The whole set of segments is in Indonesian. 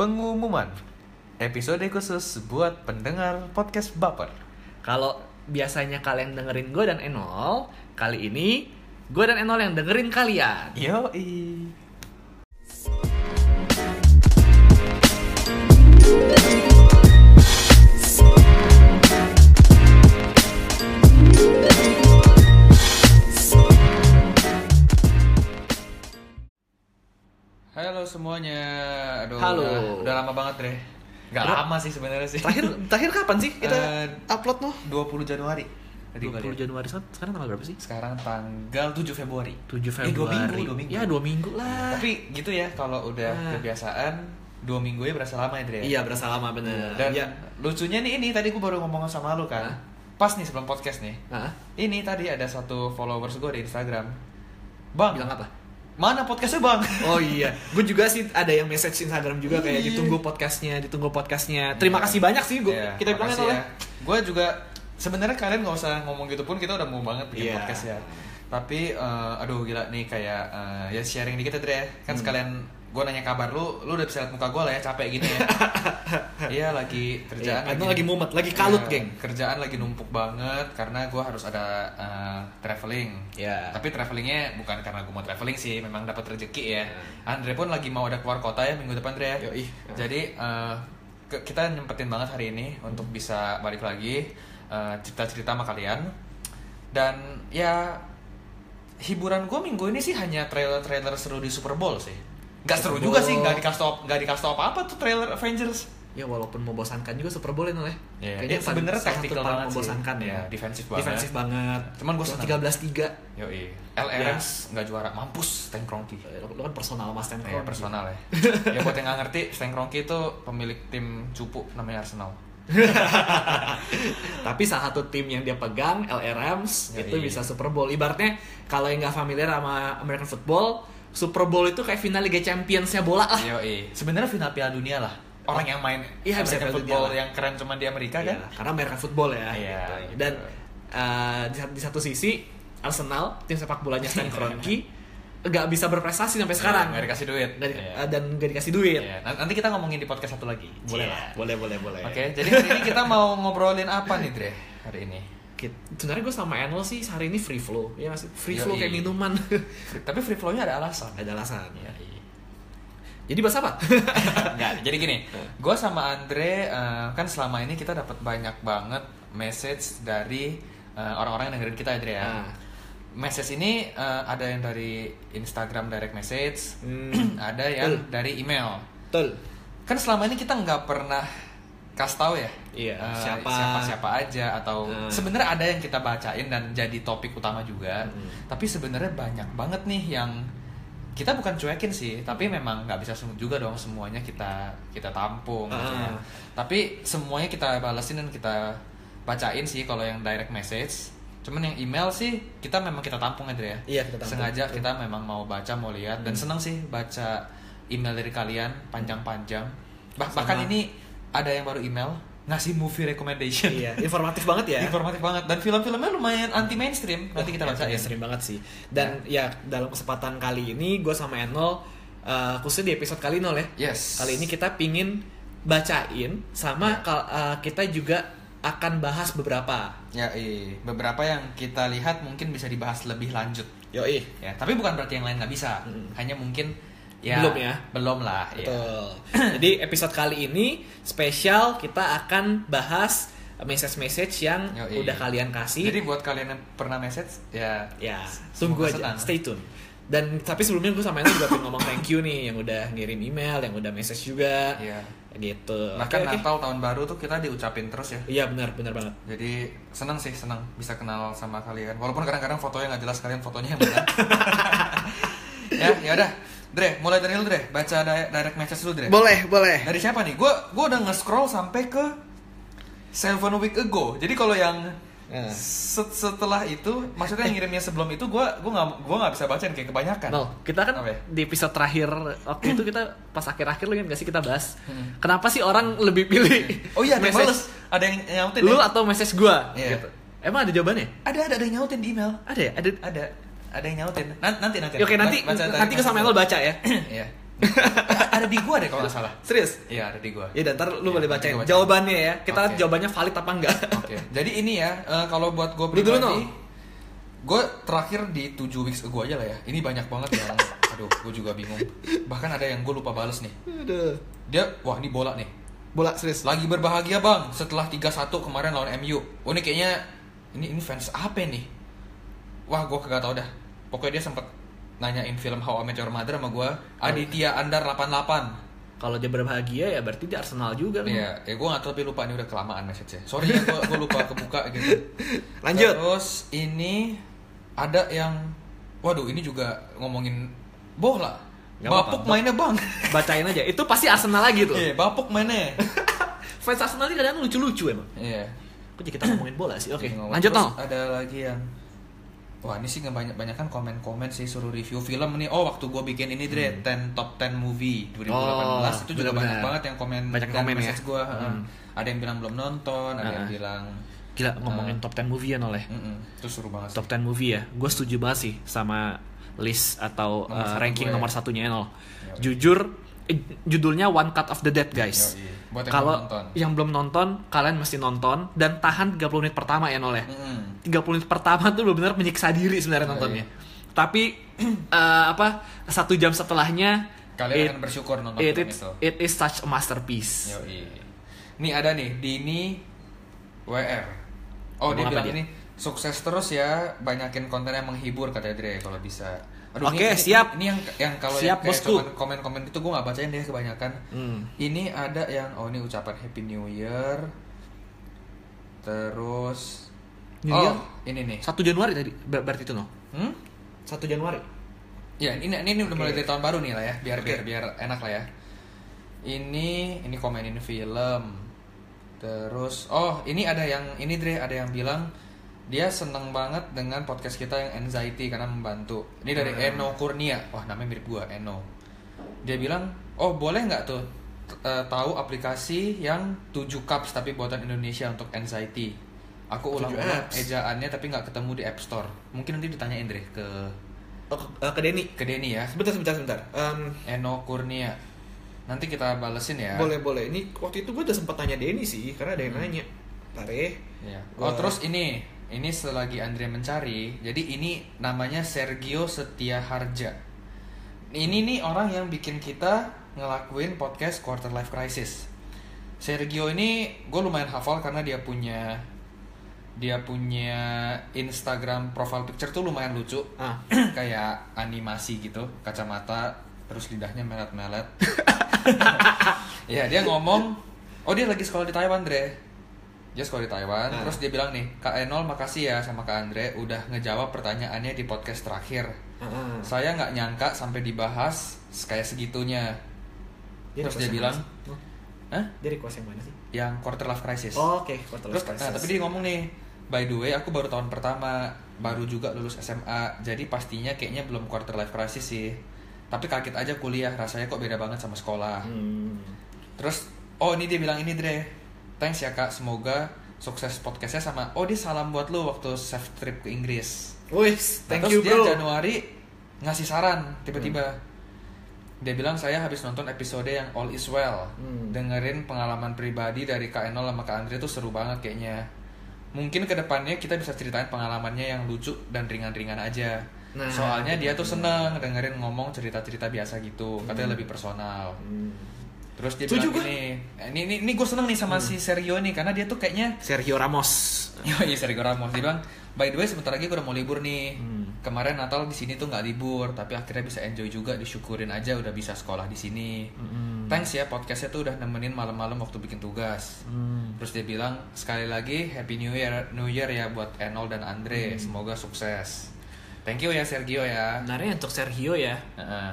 Pengumuman. Episode khusus buat pendengar podcast Baper. Kalau biasanya kalian dengerin gue dan Enol, kali ini gue dan Enol yang dengerin kalian. Yoi semuanya Aduh, Halo. Udah, udah lama banget deh Gak Udah. lama sih sebenarnya sih Terakhir terakhir kapan sih kita Eh, upload noh? 20 Januari Tadi gua 20 lihat. Januari sekarang tanggal berapa sih? Sekarang tanggal 7 Februari 7 Eh, dua Februari. minggu, dua minggu. Ya, dua minggu lah. Tapi gitu ya kalau udah Ah. kebiasaan dua minggu ya berasa lama ya Dre Iya, berasa lama bener. Dan ya. lucunya nih ini tadi gue baru ngomong sama lu kan Hah? Pas nih sebelum podcast nih Hah? Ini tadi ada satu followers gue di Instagram Bang Bilang apa? Mana podcastnya bang? Oh iya, gue juga sih ada yang message Instagram juga kayak Iya. ditunggu podcastnya, ditunggu podcastnya. Terima kasih banyak sih gue. Iya, kita bilangnya makasih Nol, ya. Gue juga sebenarnya kalian nggak usah ngomong gitu pun kita udah mau banget bikin Iya. podcast ya. Tapi eh, aduh gila nih kayak eh, ya sharing dikit ya Dre. Kan Hmm. sekalian gue nanya kabar lu, lu udah bisa liat muka gue lah ya capek gini ya. Iya lagi kerjaan Iya, Enol lagi mumet, lagi kalut, Iya, geng. Kerjaan lagi numpuk banget karena gue harus ada eh, traveling. Iya. Tapi travelingnya bukan karena gue mau traveling sih, memang dapat rezeki ya. Iya. Andre pun lagi mau ada keluar kota ya minggu depan Dre. ya. Yoi. Jadi ke- kita nyempetin banget hari ini untuk bisa balik lagi eh, cerita-cerita sama kalian. Dan ya hiburan gue minggu ini sih hanya trailer-trailer seru di Super Bowl sih. Gak seru Super juga Bowl. sih, gak dikasih tau, gak dikasih tau apa-apa tuh trailer Avengers. Ya walaupun membosankan juga Super Bowl ya Nol ya. Iya, Kayaknya dia sebenarnya paling banget sih. membosankan ya. Iya, defensif banget. Defensif banget. Cuman gua Cuma senang. 13-3. Yoi. LA Rams nggak juara, mampus Stan Kroenke. Eh, Lo kan personal Mas Stan Ya, Kroenke. personal ya. ya buat yang nggak ngerti, Stan Kroenke itu pemilik tim cupu namanya Arsenal. Tapi salah satu tim yang dia pegang, LA Rams, Ya, itu iya. bisa Super Bowl. Ibaratnya kalau yang nggak familiar sama American football, Super Bowl itu kayak final Liga Championsnya bola lah. Sebenarnya final Piala Dunia lah. Orang yang main Iya, bisa American football Dunia lah. yang keren cuma di Amerika Iya, kan? karena American football ya. Iya, gitu. gitu. Dan uh, di, di satu sisi Arsenal, tim sepak bolanya Stan Kroenke, nggak bisa berprestasi sampai sekarang. Nggak dikasih duit. Dan, Iya. uh, dan nggak dikasih duit. Iya. Nan- Nanti kita ngomongin di podcast satu lagi. Boleh Iya. lah, boleh, boleh, boleh. Oke, jadi hari ini kita mau ngobrolin apa nih, Dre? Hari ini. Kit- Sebenarnya gue sama Enol sih hari ini free flow, ya nggak sih? Free Yoi. flow kayak minuman. Tapi free flow-nya ada alasan. Ada alasan. Iya. Jadi bahas apa? Enggak, jadi gini, gue sama Andre eh, kan selama ini kita dapat banyak banget message dari eh, orang-orang yang dengerin kita Andre ya. Ah. Message ini eh, ada yang dari Instagram direct message, Hmm. ada yang Betul. dari email. Betul. Kan selama ini kita nggak pernah kasih tahu ya, Iya, eh, siapa. siapa siapa aja atau Hmm. sebenarnya ada yang kita bacain dan jadi topik utama juga. Hmm. Tapi sebenarnya banyak banget nih yang kita bukan cuekin sih, tapi memang nggak bisa juga dong semuanya kita kita tampung. gitu ya. Tapi semuanya kita balesin dan kita bacain sih kalau yang direct message. Cuman yang email sih kita memang kita tampung aja ya. Iya, kita tampung. Sengaja kita memang mau baca mau lihat dan Hmm. seneng sih baca email dari kalian panjang-panjang. Bah- Sama. bahkan ini ada yang baru email ngasih movie recommendation. Iya, informatif banget ya. Informatif banget dan film-filmnya lumayan anti mainstream. Nanti kita baca ya. sering banget sih. Dan ya, dalam kesempatan kali ini gue sama Enol uh, khususnya di episode kali Nol ya. Yes. Kali ini kita pingin bacain sama kal- uh, kita juga akan bahas beberapa. Ya, iya. beberapa yang kita lihat mungkin bisa dibahas lebih lanjut. Yoi. Ya, tapi bukan berarti yang lain nggak bisa. Mm. Hanya mungkin ya Belum ya? Belum lah. ya. Jadi episode kali ini spesial kita akan bahas message-message yang Yoi. udah kalian kasih. Jadi buat kalian yang pernah message ya ya tunggu aja senang. stay tune dan tapi sebelumnya gue sama Eno juga pengen ngomong thank you nih yang udah ngirim email yang udah message juga Iya. gitu Bahkan oke. Natal tahun baru tuh kita diucapin terus ya. iya benar benar banget Jadi senang sih senang bisa kenal sama kalian. Walaupun kadang-kadang fotonya nggak jelas kalian fotonya yang mana. ya ya udah. Dre, mulai dari lu Dre, baca di- direct message dulu Dre. boleh boleh Dari siapa nih? Gue gua udah nge-scroll sampai ke seven week ago. Jadi kalau yang Eh. set- setelah itu, maksudnya yang ngirimnya sebelum itu, gue gua nggak gua nggak bisa bacain kayak kebanyakan. No, kita kan Apa ya? di episode terakhir waktu itu kita pas akhir-akhir lu kan gak sih kita bahas Hmm. kenapa sih orang lebih pilih Oh iya, ada yang message males. Ada yang nyautin. lu ya? atau message gua Iya. gitu. Emang ada jawabannya? Ada ada ada yang nyautin di email. Ada ya? Ada. Ada ada yang nyautin. Nanti nanti nanti. Oke, nanti Baca nanti ke Samuel dulu. baca ya. Iya. ada di gua deh kalau nggak salah. Serius? Iya, ada di gua. Ya dan ntar lu Iya, boleh bacain gua bacain. jawabannya ya. Kita lihat Oke. jawabannya valid apa enggak. Oke. Jadi ini ya, eh, kalau buat dulu, pribadi, no? gue terakhir di 7 weeks ago aja lah ya. Ini banyak banget yang, aduh, gue juga bingung. Bahkan ada yang gue lupa bales nih. Aduh. Dia, wah ini bola nih. Bola serius. Lagi berbahagia bang, setelah 3-1 kemarin lawan MU. Oh ini kayaknya, ini ini fans apa nih? Wah gue kagak tau dah. Pokoknya dia sempet nanyain film How I Met Your Mother sama gue. Aditya Andar 88. Kalau dia berbahagia ya berarti dia Arsenal juga kan. Iya, ya gue gak tapi lupa ini udah kelamaan message-nya. Sorry ya, gue lupa kebuka gitu. Lanjut. Terus ini ada yang, waduh ini juga ngomongin bola. Nggak Bapuk apa-apa. mainnya bang. Bacain aja. Itu pasti Arsenal lagi tuh. Iya, bapuk mainnya. Fans Arsenal ini kadang lucu-lucu emang. Iya. Kok jadi kita ngomongin bola sih? Oke, Ngomong. lanjut no. Ada lagi yang Wah ini sih banyak banyak kan komen-komen sih suruh review film nih. Oh waktu gue bikin ini Dre, 10 top 10 movie 2018 Hmm. Oh, itu juga benar-benar. banyak banget yang komen Banyak komen ya. gue. Hmm. Ada yang bilang belum nonton, ada yang Ah. bilang Gila ngomongin Ah. top 10 movie ya noleh. Mm-mm, itu seru banget. sih. Top 10 movie ya. Gue setuju banget sih sama list atau Nomor uh, ranking gue ya. nomor satunya Enol. Yoi. Jujur eh, judulnya One Cut of the Dead guys. Yoi. Buat yang Kalau belum nonton. yang belum nonton, kalian mesti nonton dan tahan 30 menit pertama ya Nol ya. Mm-mm. 30 menit pertama tuh benar-benar menyiksa diri sebenarnya Yoi. nontonnya. Tapi eh, apa satu jam setelahnya Kalian it, akan bersyukur nonton it, film it, itu. it is such a masterpiece. Yoi. Nih ada nih Dini WR. Oh Ngomong bilang dia? ini sukses terus ya, banyakin konten yang menghibur kata Dre kalau bisa. Oke, ini- siap. Ini yang yang kalau Siap, yang kayak bosku. cuman komen-komen itu gue nggak bacain deh kebanyakan. Hmm. Ini ada yang oh ini ucapan Happy New Year. Terus New oh Year? ini nih. 1 Januari tadi ber- berarti itu no. Hmm? 1 Januari. Ya ini ini, ini udah mulai dari tahun baru nih lah ya, biar Oke. biar biar enak lah ya. Ini ini komenin film. Terus oh ini ada yang ini Dre ada yang bilang dia seneng banget dengan podcast kita yang anxiety karena membantu. Ini dari Hmm. Eno Kurnia. Wah namanya mirip gua Eno. Dia bilang oh boleh nggak tuh eh, tahu aplikasi yang 7 cups tapi buatan Indonesia untuk anxiety. Aku 7 ulang-ulang ejaannya tapi nggak ketemu di App Store. Mungkin nanti ditanyain Dre ke Oh, ke, eh, ke Denny. ke Denny ya. Sebentar, sebentar, sebentar. Em, Eno Kurnia. Nanti kita balesin ya. Boleh, boleh. Ini waktu itu gue udah sempat tanya Denny sih, karena ada yang Hmm. nanya. Tare. Ya. Gua- Oh terus ini, ini selagi Andre mencari, jadi ini namanya Sergio Setia Harja. Ini nih orang yang bikin kita ngelakuin podcast Quarter Life Crisis. Sergio ini gue lumayan hafal karena dia punya dia punya Instagram profile picture tuh lumayan lucu, Ah, kayak animasi gitu, kacamata, terus lidahnya melet-melet. ya dia ngomong, oh dia lagi sekolah di Taiwan, Dre. Dia sekolah di Taiwan, Ah. terus dia bilang nih, Kak Enol makasih ya sama Kak Andre udah ngejawab pertanyaannya di podcast terakhir. ah. Saya nggak nyangka sampai dibahas kayak segitunya. Terus request dia bilang, sih? Oh, Hah? Dia request yang mana sih? Yang quarter life crisis. Oh, Oke, quarter Terus, life nah, crisis. tapi dia ngomong nih, by the way aku baru tahun pertama, baru juga lulus SMA, jadi pastinya kayaknya belum quarter life crisis sih. Tapi kaget aja kuliah, rasanya kok beda banget sama sekolah. Hmm. Terus, oh ini dia bilang ini Dre, thanks ya kak, semoga sukses podcastnya sama, oh dia salam buat lu waktu safe trip ke Inggris. Wih, Nah, thank terus you dia bro. Januari ngasih saran tiba-tiba. Dia bilang saya habis nonton episode yang All Is Well. Hmm. Dengerin pengalaman pribadi dari Kak Enol sama Kak Andre tuh seru banget kayaknya. Mungkin ke depannya kita bisa ceritain pengalamannya yang lucu dan ringan-ringan aja. Nah, Soalnya dia tuh hmm. seneng dengerin ngomong cerita-cerita biasa gitu. Katanya lebih personal. Hmm. Terus dia Setuju bilang gini, eh, ini, ini, ini gue seneng nih sama si Sergio nih karena dia tuh kayaknya Sergio Ramos. Iya Sergio Ramos dia bilang by the way sebentar lagi gue udah mau libur nih Hmm. kemarin Natal di sini tuh nggak libur tapi akhirnya bisa enjoy juga disyukurin aja udah bisa sekolah di sini Hmm. thanks ya podcastnya tuh udah nemenin malam-malam waktu bikin tugas Hmm. terus dia bilang sekali lagi happy new year new year ya buat Enol dan Andre Hmm. semoga sukses thank you ya Sergio ya Sebenarnya untuk Sergio ya, Heeh.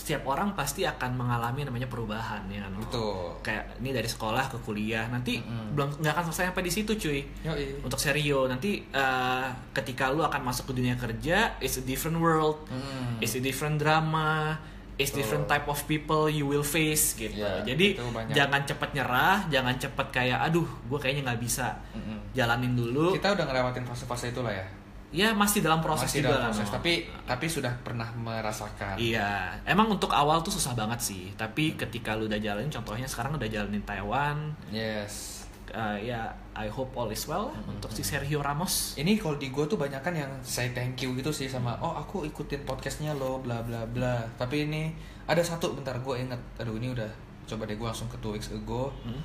Setiap orang pasti akan mengalami namanya perubahan ya kan. betul Kayak ini dari sekolah ke kuliah, nanti Mm-mm. belum nggak akan selesai sampai di situ cuy. Yoi. Untuk Sergio nanti eh, ketika lu akan masuk ke dunia kerja, it's a different world, Mm. it's a different drama, it's Betul. different type of people you will face gitu. Ya, Jadi itu jangan cepat nyerah, jangan cepat kayak aduh, gue kayaknya nggak bisa. Mm-mm. Jalanin dulu. kita udah ngelewatin fase-fase itulah ya ya masih dalam proses masih juga dalam proses no. tapi tapi sudah pernah merasakan Iya, emang untuk awal tuh susah banget sih. Tapi ketika lu udah jalanin, contohnya sekarang udah jalanin Taiwan, yes uh, ya I hope all is well Hmm. untuk si Sergio Ramos. ini kalau di gue tuh banyak kan yang say thank you gitu sih sama oh aku ikutin podcastnya lo bla bla bla tapi ini ada satu bentar gue inget aduh ini udah coba deh gue langsung ke two weeks ago Hmm.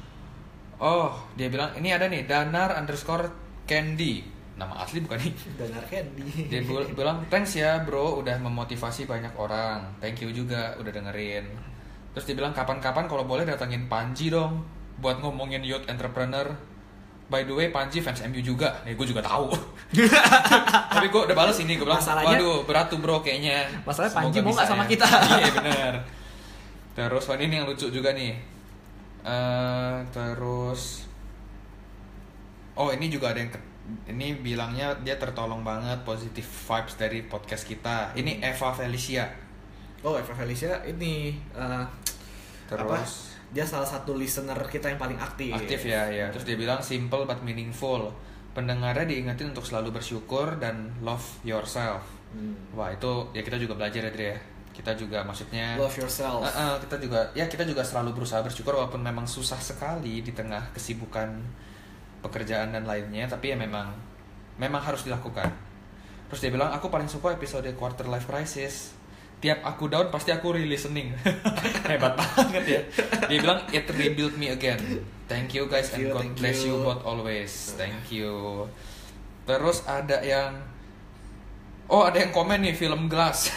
oh dia bilang ini ada nih danar underscore candy nama asli bukan nih Danar Candy. dia bilang thanks ya bro udah memotivasi banyak orang. Thank you juga udah dengerin. Terus dia bilang kapan-kapan kalau boleh datangin Panji dong buat ngomongin youth entrepreneur. By the way Panji fans MU juga. Nih gue juga tahu. Tapi gue udah balas ini gue bilang Masalahnya- waduh berat tuh bro kayaknya. Masalahnya Panji mau nggak sama ya." kita? iya bener. Terus ini yang lucu juga nih. Eh, terus oh ini juga ada yang ini bilangnya dia tertolong banget positive vibes dari podcast kita ini Eva Felicia Oh, Eva Felicia ini uh, Terus? apa? Dia salah satu listener kita yang paling aktif. aktif ya ya terus dia bilang simple but meaningful pendengarnya diingetin untuk selalu bersyukur dan love yourself Hmm. wah itu ya kita juga belajar ya Dre ya kita juga maksudnya Love yourself. Eh, eh, kita juga ya kita juga selalu berusaha bersyukur walaupun memang susah sekali di tengah kesibukan pekerjaan dan lainnya tapi ya memang memang harus dilakukan. Terus dia bilang aku paling suka episode quarter life crisis. Tiap aku down pasti aku re-listening hebat banget ya. Dia bilang it rebuild me again. Thank you guys Thank and you, God bless you you. both always. Thank you. Terus ada yang oh ada yang komen nih film Glass.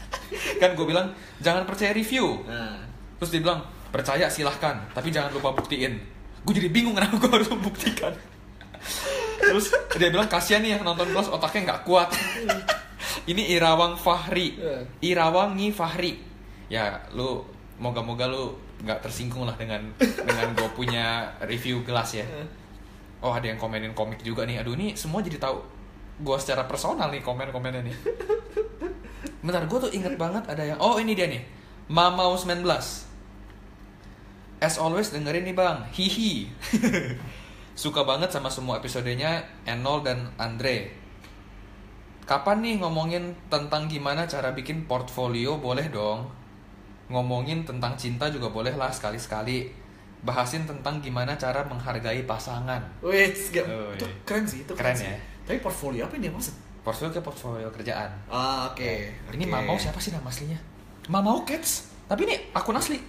Kan gue bilang jangan percaya review. Nah, terus dia bilang percaya silahkan. Tapi jangan lupa buktiin gue jadi bingung kenapa gue harus membuktikan. Terus dia bilang kasihan nih yang nonton Glass otaknya nggak kuat. Ini Irawang Fahri. Iya. Irawangi Fahri. Ya lu moga-moga lu nggak tersinggung lah dengan dengan gue punya review Glass ya. Oh ada yang komenin komik juga nih. Aduh ini semua jadi tahu gue secara personal nih komen-komennya nih. Bentar gue tuh inget banget ada yang oh ini dia nih. Mamaus 19 As always dengerin nih bang Hihi Suka banget sama semua episodenya Enol dan Andre Kapan nih ngomongin tentang gimana cara bikin portfolio boleh dong Ngomongin tentang cinta juga boleh lah sekali-sekali Bahasin tentang gimana cara menghargai pasangan wait, Oh, itu iya. keren sih, itu Keren sih. ya. Tapi portfolio apa ini dia maksud? Portfolio ke portfolio kerjaan Ah, oke. Ini oke. Mamau siapa sih nama aslinya? Mamau Cats Tapi ini akun asli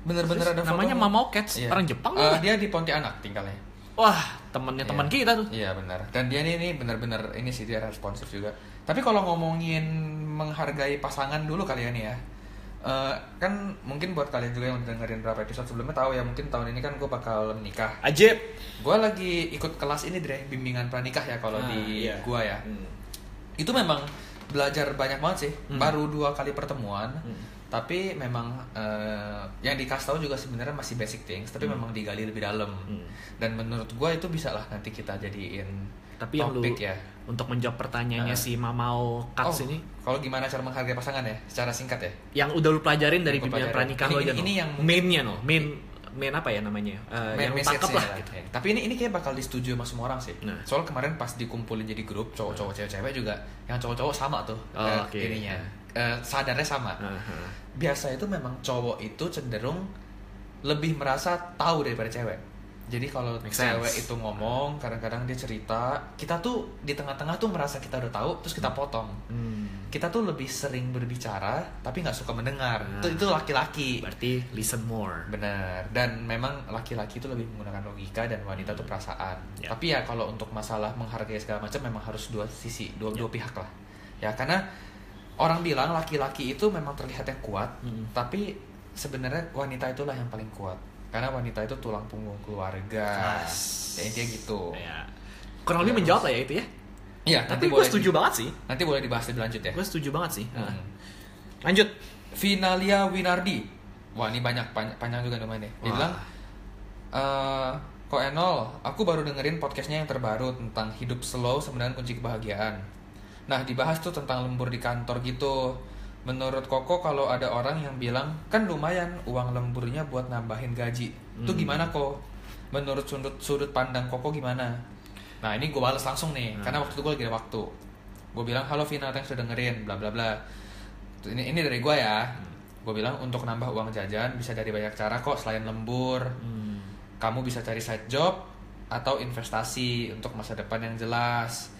Bener-bener ada namanya fotonya. Mamau Cats, Iya. orang Jepang kan? Dia di Pontianak tinggalnya Wah, temennya teman Iya. kita tuh. Iya benar. Dan dia ini, ini benar-benar ini sih dia responsif juga. Tapi kalau ngomongin menghargai pasangan dulu kalian ya. Eh, kan mungkin buat kalian juga yang udah dengerin berapa episode sebelumnya tahu ya mungkin tahun ini kan gue bakal menikah. Ajib. Gue lagi ikut kelas ini Dre, bimbingan pranikah ya kalau Ah, di iya. gua ya. Hmm. Itu memang belajar banyak banget sih. Hmm. Baru dua kali pertemuan. Hmm. Tapi memang eh, yang dikasih tahu juga sebenarnya masih basic things, tapi Hmm. memang digali lebih dalam. Hmm. Dan menurut gue itu bisa lah nanti kita jadiin Tapi yang lu topik ya. untuk menjawab pertanyaannya Ah. si Mamau Cuts Oh, ini Kalau gimana cara menghargai pasangan ya? Secara singkat ya? yang udah lu pelajarin dari bimbingan pernikahan Ini- lo aja ini- no. ini yang- mainnya no main main apa ya namanya Eh, Main yang message tangkap lah gitu. Ya. Tapi ini ini kayak bakal disetujui sama semua orang sih. Nah. Soal kemarin pas dikumpulin jadi grup cowok-cowok cewek-cewek juga, yang cowok-cowok sama tuh Oh, oke. ininya. Eh, sadarnya sama. Biasa itu memang cowok itu cenderung lebih merasa tahu daripada cewek. Jadi kalau cewek itu ngomong, kadang-kadang dia cerita, kita tuh di tengah-tengah tuh merasa kita udah tahu, terus kita potong. Hmm. Kita tuh lebih sering berbicara, tapi nggak suka mendengar. Nah. Itu itu laki-laki. berarti listen more Benar. Dan memang laki-laki itu lebih menggunakan logika dan wanita tuh perasaan. Ya. Tapi ya kalau untuk masalah menghargai segala macam memang harus dua sisi, dua Ya. dua pihak lah. Ya karena orang bilang laki-laki itu memang terlihatnya kuat, Hmm. tapi sebenarnya wanita itulah yang paling kuat. Karena wanita itu tulang punggung keluarga. Ya intinya gitu. ya kurang lebih menjawab lah ya itu ya Iya, tapi gue setuju di- banget sih Nanti boleh dibahas lebih lanjut ya. gue setuju banget sih Hmm. Nah. lanjut Finalia Winardi. Wah ini banyak panjang, panjang juga namanya. Dia Wah. bilang, eh kok Enol, aku baru dengerin podcastnya yang terbaru tentang hidup slow sebenarnya kunci kebahagiaan. Nah dibahas tuh tentang lembur di kantor gitu. Menurut Koko kalau ada orang yang bilang kan lumayan uang lemburnya buat nambahin gaji. Itu Hmm. gimana kok? Menurut sudut sudut pandang Koko gimana? Nah ini gue balas langsung nih, Hmm. karena waktu itu gue lagi ada waktu. gue bilang halo Vina thanks udah dengerin bla bla bla ini ini dari gue ya gue bilang untuk nambah uang jajan bisa dari banyak cara kok selain lembur Hmm. kamu bisa cari side job atau investasi untuk masa depan yang jelas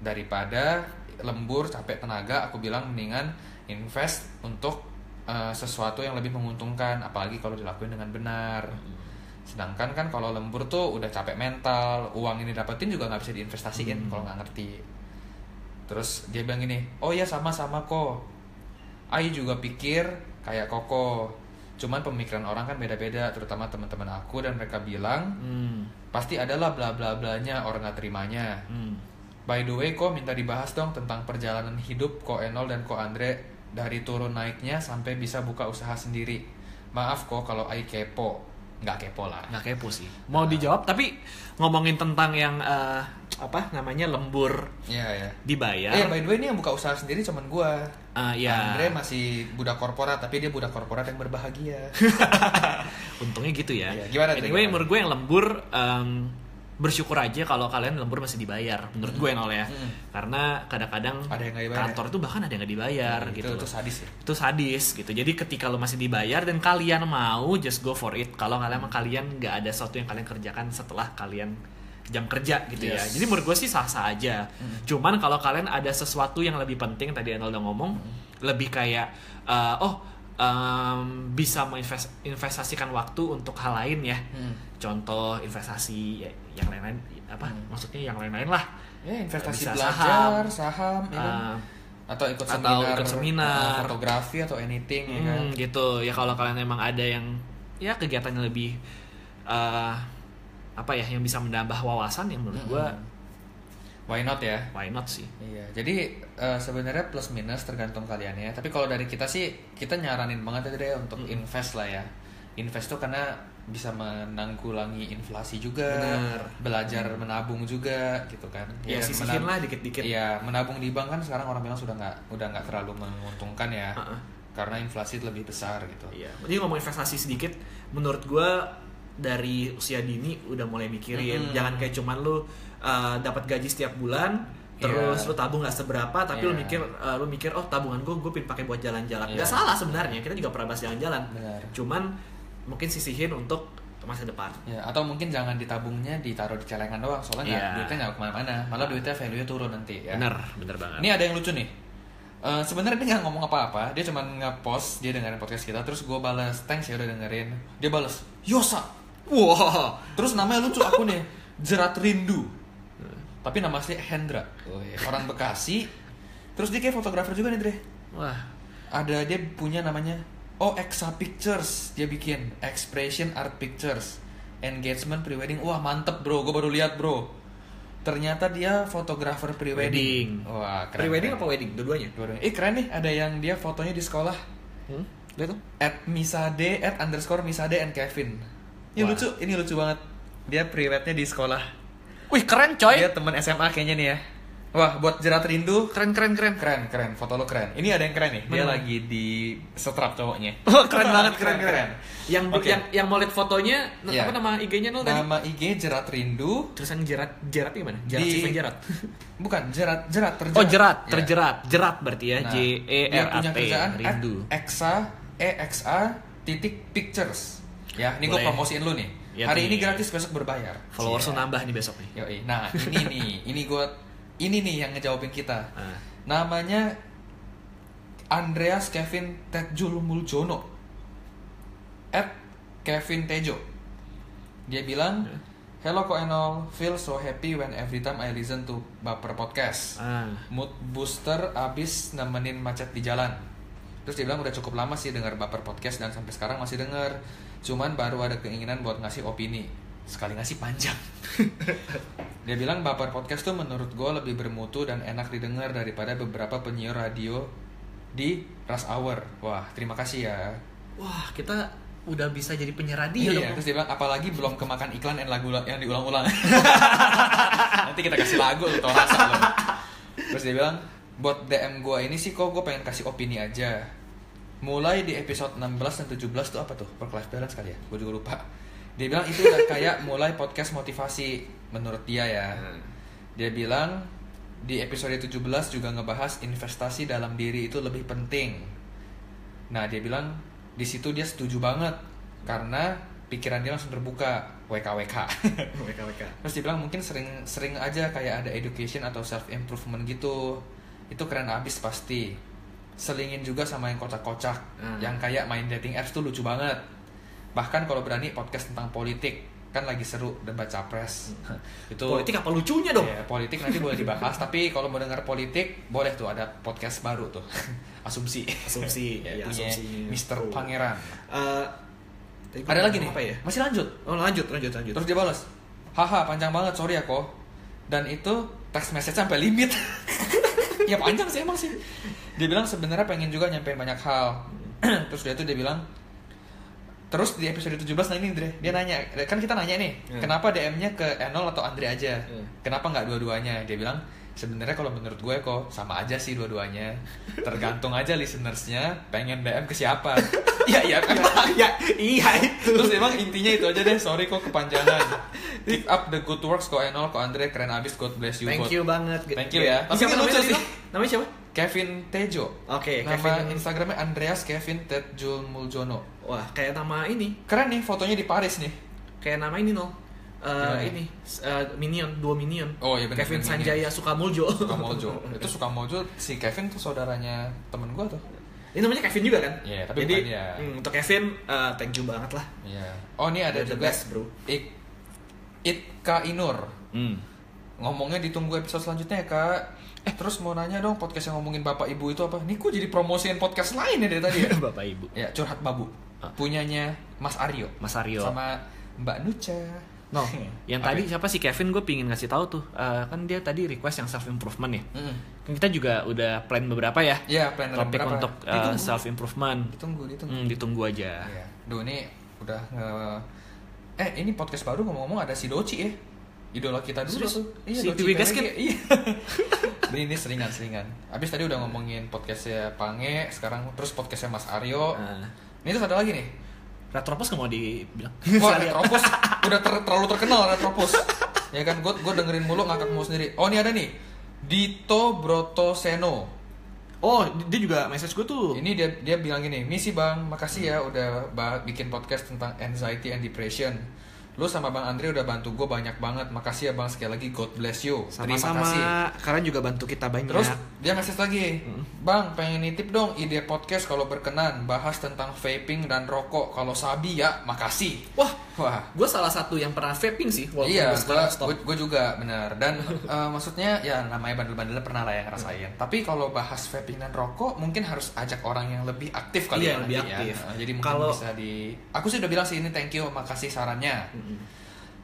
daripada lembur capek tenaga aku bilang mendingan invest untuk uh, sesuatu yang lebih menguntungkan apalagi kalau dilakuin dengan benar sedangkan kan kalau lembur tuh udah capek mental uang ini dapetin juga nggak bisa diinvestasiin Hmm. kalau nggak ngerti terus dia bilang gini oh ya sama-sama kok Ai juga pikir kayak Koko cuman pemikiran orang kan beda-beda terutama teman-teman aku dan mereka bilang Hmm. pasti adalah bla bla blanya orang nggak terimanya Hmm. By the way kok minta dibahas dong tentang perjalanan hidup Ko Enol dan Ko Andre? Dari turun naiknya sampai bisa buka usaha sendiri. Maaf kok kalau Ai kepo. Nggak kepo lah. Nggak kepo sih. Mau dijawab tapi ngomongin tentang yang eh, apa namanya lembur Iya ya dibayar. Eh by the way ini yang buka usaha sendiri cuman gua. Eh, ya Andre masih budak korporat tapi dia budak korporat yang berbahagia. Untungnya gitu ya. Iya, gimana anyway gimana? menurut gue yang lembur em, bersyukur aja kalau kalian lembur masih dibayar menurut gue nol ya. Hmm. karena kadang-kadang kantor itu bahkan ada yang nggak dibayar itu, gitu. itu loh. sadis ya? Itu sadis gitu. Jadi ketika lo masih dibayar dan kalian mau just go for it. Kalau kalian kalian nggak ada sesuatu yang kalian kerjakan setelah kalian jam kerja gitu ya. Jadi menurut gue sih sah sah aja cuman kalau kalian ada sesuatu yang lebih penting tadi Anel udah ngomong lebih kayak eh, oh em, bisa menginvestasikan waktu untuk hal lain ya Hmm. contoh investasi ya, yang lain-lain apa maksudnya yang lain-lain lah Ya, investasi Bisa belajar, saham. saham, ya kan? Eh, atau ikut atau seminar, ikut seminar. eh, fotografi atau anything ya kan. Hmm, gitu ya kalau kalian emang ada yang ya kegiatan yang lebih eh, apa ya yang bisa menambah wawasan yang menurut gua Why not ya? why not sih Iya, jadi eh, sebenarnya plus minus tergantung kalian ya. Tapi kalau dari kita sih, kita nyaranin banget ya deh untuk invest lah ya. Invest tuh karena bisa menanggulangi inflasi juga, Bener. belajar menabung juga gitu kan. ya dan sisihin lah dikit-dikit Iya, menabung di bank kan sekarang orang bilang sudah nggak udah nggak terlalu menguntungkan ya. Uh-uh. Karena inflasi lebih besar gitu. Iya, jadi ngomong investasi sedikit, menurut gua dari usia dini udah mulai mikirin, Mm-mm. jangan kayak cuman lu uh, dapat gaji setiap bulan, terus Iya. lu tabung nggak seberapa, tapi lu Iya. mikir, uh, lu mikir, oh tabungan gua gue pin pakai buat jalan-jalan. Iya. Nggak salah sebenarnya, kita juga pernah bahas jalan-jalan. Cuman mungkin sisihin untuk masa depan. Ya, atau mungkin jangan ditabungnya ditaruh di celengan doang, soalnya Iya. duitnya nggak ke mana-mana, malah duitnya value turun nanti ya. Bener, bener banget. Ini ada yang lucu nih. Eh, sebenarnya dia nggak ngomong apa-apa, dia cuma nge-post dia dengerin podcast kita, terus gue balas thanks ya udah dengerin. Dia balas Yosa. Wow. Terus namanya lucu aku nih, Jerat Rindu. Tapi nama asli Hendra. Orang Bekasi. Terus dia kayak fotografer juga nih, Dre. Wah, Ada dia punya namanya Oh Exa Pictures. Dia bikin Expression Art Pictures. Engagement prewedding. Wah, mantep, Bro. Gue baru lihat, Bro. Ternyata dia fotografer prewedding. Wedding. Wah, keren. pre-wedding apa wedding? Dua-duanya? Dua-duanya. Eh keren nih, ada yang dia fotonya di sekolah Hmm? Lihat tuh. at misade at underscore misade and Kevin. Ini Wah. lucu, ini lucu banget. Dia prewednya di sekolah. Wih, keren coy. Dia teman SMA kayaknya nih ya. Wah, buat jerat rindu, Keren, keren, keren. keren, keren. Foto lo keren. Ini ada yang keren nih. Dia Mana? lagi di setrap cowoknya. Oh, keren banget, keren, Keren, keren. Yang Oke. yang yang mau lihat fotonya, Iya. apa nama IG-nya nol tadi? Nama IG jerat rindu, Tulisan jerat, jerat gimana? Jerat Di- jerat. bukan jerat, jerat terjerat. Oh, jerat, Ya. terjerat. Jerat berarti ya, Nah, J E R A T. Rindu. exa e x a titik pictures. Ya, ini gue promosiin lu nih. Ya, Hari ini gratis, besok berbayar. Followers lu nambah nih besok nih. Yoi. Nah, ini nih, ini gua ini nih yang ngejawabin kita. Ah. Namanya Andreas Kevin Tejul Muljono. At Kevin Tejo. Dia bilang, Hello Ko Enol, feel so happy when every time I listen to Baper Podcast. Ah. Mood booster abis nemenin macet di jalan. Terus dia bilang udah cukup lama sih dengar Baper Podcast dan sampai sekarang masih denger. Cuman baru ada keinginan buat ngasih opini. Sekali ngasih panjang. dia bilang Baper Podcast tuh menurut gue lebih bermutu dan enak didengar daripada beberapa penyiar radio di rush hour. Wah, terima kasih ya. Wah, kita udah bisa jadi penyiar radio Iya, dong. terus dia bilang apalagi belum kemakan iklan dan lagu yang diulang-ulang. Nanti kita kasih lagu lu tau rasa lu. Terus dia bilang, buat DM gua ini sih kok gue pengen kasih opini aja. Mulai di episode 16 dan 17 tuh apa tuh? Work life balance kali ya? Gue juga lupa. Dia bilang itu udah kayak mulai podcast motivasi menurut dia ya. Hmm. Dia bilang di episode 17 juga ngebahas investasi dalam diri itu lebih penting. Nah, dia bilang di situ dia setuju banget karena pikiran dia langsung terbuka WKWK. WKWK. Terus dia bilang mungkin sering sering aja kayak ada education atau self improvement gitu. Itu keren abis pasti. Selingin juga sama yang kocak-kocak, Hmm. yang kayak main dating apps tuh lucu banget. Bahkan kalau berani podcast tentang politik kan lagi seru debat capres. Itu Politik apa lucunya dong? Ya, politik nanti boleh dibahas, tapi kalau mau dengar politik boleh tuh ada podcast baru tuh. Asumsi. Asumsi, ya, ya, punya asumsi. Mr. Tuh. Pangeran. Gua Ada lagi nih. Apa ya? Masih lanjut. Oh lanjut, lanjut, lanjut. Terus dia balas, haha panjang banget sorry ya kok. Dan itu text message sampai limit. ya panjang sih emang sih. Dia bilang sebenarnya pengen juga nyampein banyak hal. Terus dia tuh dia bilang, terus di episode 17 nah ini Andre, dia nanya, kan kita nanya nih, Hmm. kenapa DM-nya ke Enol atau Andre aja? Hmm. Kenapa nggak dua-duanya? Dia bilang, sebenarnya kalau menurut gue kok sama aja sih dua-duanya. Tergantung aja listenersnya pengen DM ke siapa. Iya iya kan. ya, iya itu. Terus emang intinya itu aja deh, sorry kok kepanjangan. Keep up the good works kok Enol, kok Andre keren abis, God bless you. Thank God. you banget. Thank you ya. Tapi siapa lucu namanya sih. sih? Namanya siapa? Kevin Tejo. Oke, Nama Kevin. Instagramnya Andreas Kevin Tejul Muljono. Wah, kayak nama ini. Keren nih fotonya di Paris nih. Kayak nama ini, no. Eh, Gimana? ini eh, Minion, dua Minion. Oh, iya benar, Kevin Minion. Sanjaya Sukamuljo. Sukamuljo. itu Sukamuljo si Kevin tuh saudaranya temen gua tuh. Ini namanya Kevin juga kan? Iya, tapi Jadi bukan dia. hmm, untuk Kevin eh, thank you banget lah. Iya. Oh, ini ada You're the juga best, bro. Ik Itka Inur. Hmm. Ngomongnya ditunggu episode selanjutnya ya, Kak. Eh, terus mau nanya dong podcast yang ngomongin bapak ibu itu apa? Nih kok jadi promosiin podcast lain ya dari tadi ya? Bapak Ibu. ya, curhat babu. Ah. Punyanya Mas Aryo. Mas Aryo. Sama Mbak Nucha. No, yang Apa tadi ya? siapa sih Kevin gue pingin ngasih tahu tuh Eh, kan dia tadi request yang self improvement ya. Mm-mm. Kan kita juga udah plan beberapa ya Iya, plan topik beberapa. untuk Ditunggu. self improvement. Ditunggu, ditunggu. Hmm, ditunggu aja. Iya. Duh ini udah nge... Eh ini podcast baru ngomong-ngomong ada si Doci ya Idola kita dulu. Serius? tuh Iya Si PWG. Gasket? Iya. Ini, ini seringan-seringan Abis tadi udah ngomongin podcastnya Pange Sekarang terus podcastnya Mas Aryo. Nah, Ini terus ada lagi nih. Retropos nggak mau dibilang? Wah Retropus Udah ter- terlalu terkenal Retropus Ya kan gue gue dengerin mulu ngakak mau sendiri. Oh ini ada nih. Dito Brotoseno. Oh, dia juga message gue tuh. Ini dia dia bilang gini, misi bang, makasih ya udah bikin podcast tentang anxiety and depression. Lu sama bang Andre udah bantu gue banyak banget, makasih ya bang sekali lagi, God bless you. Terima Sama-sama. kasih. Kalian juga bantu kita banyak. Terus dia message lagi, Hmm. bang pengen nitip dong ide podcast kalau berkenan, bahas tentang vaping dan rokok. Kalau sabi ya, makasih. Wah, Wah, gue salah satu yang pernah vaping sih. walaupun iya, gue juga bener. Dan eh, maksudnya ya namanya bandel-bandel pernah lah yang ngerasain. Tapi kalau bahas vaping dan rokok, mungkin harus ajak orang yang lebih aktif kali Iya, ya lebih ya. aktif. Eh, jadi mungkin Kalau- bisa di. Aku sih udah bilang sih ini thank you, makasih sarannya.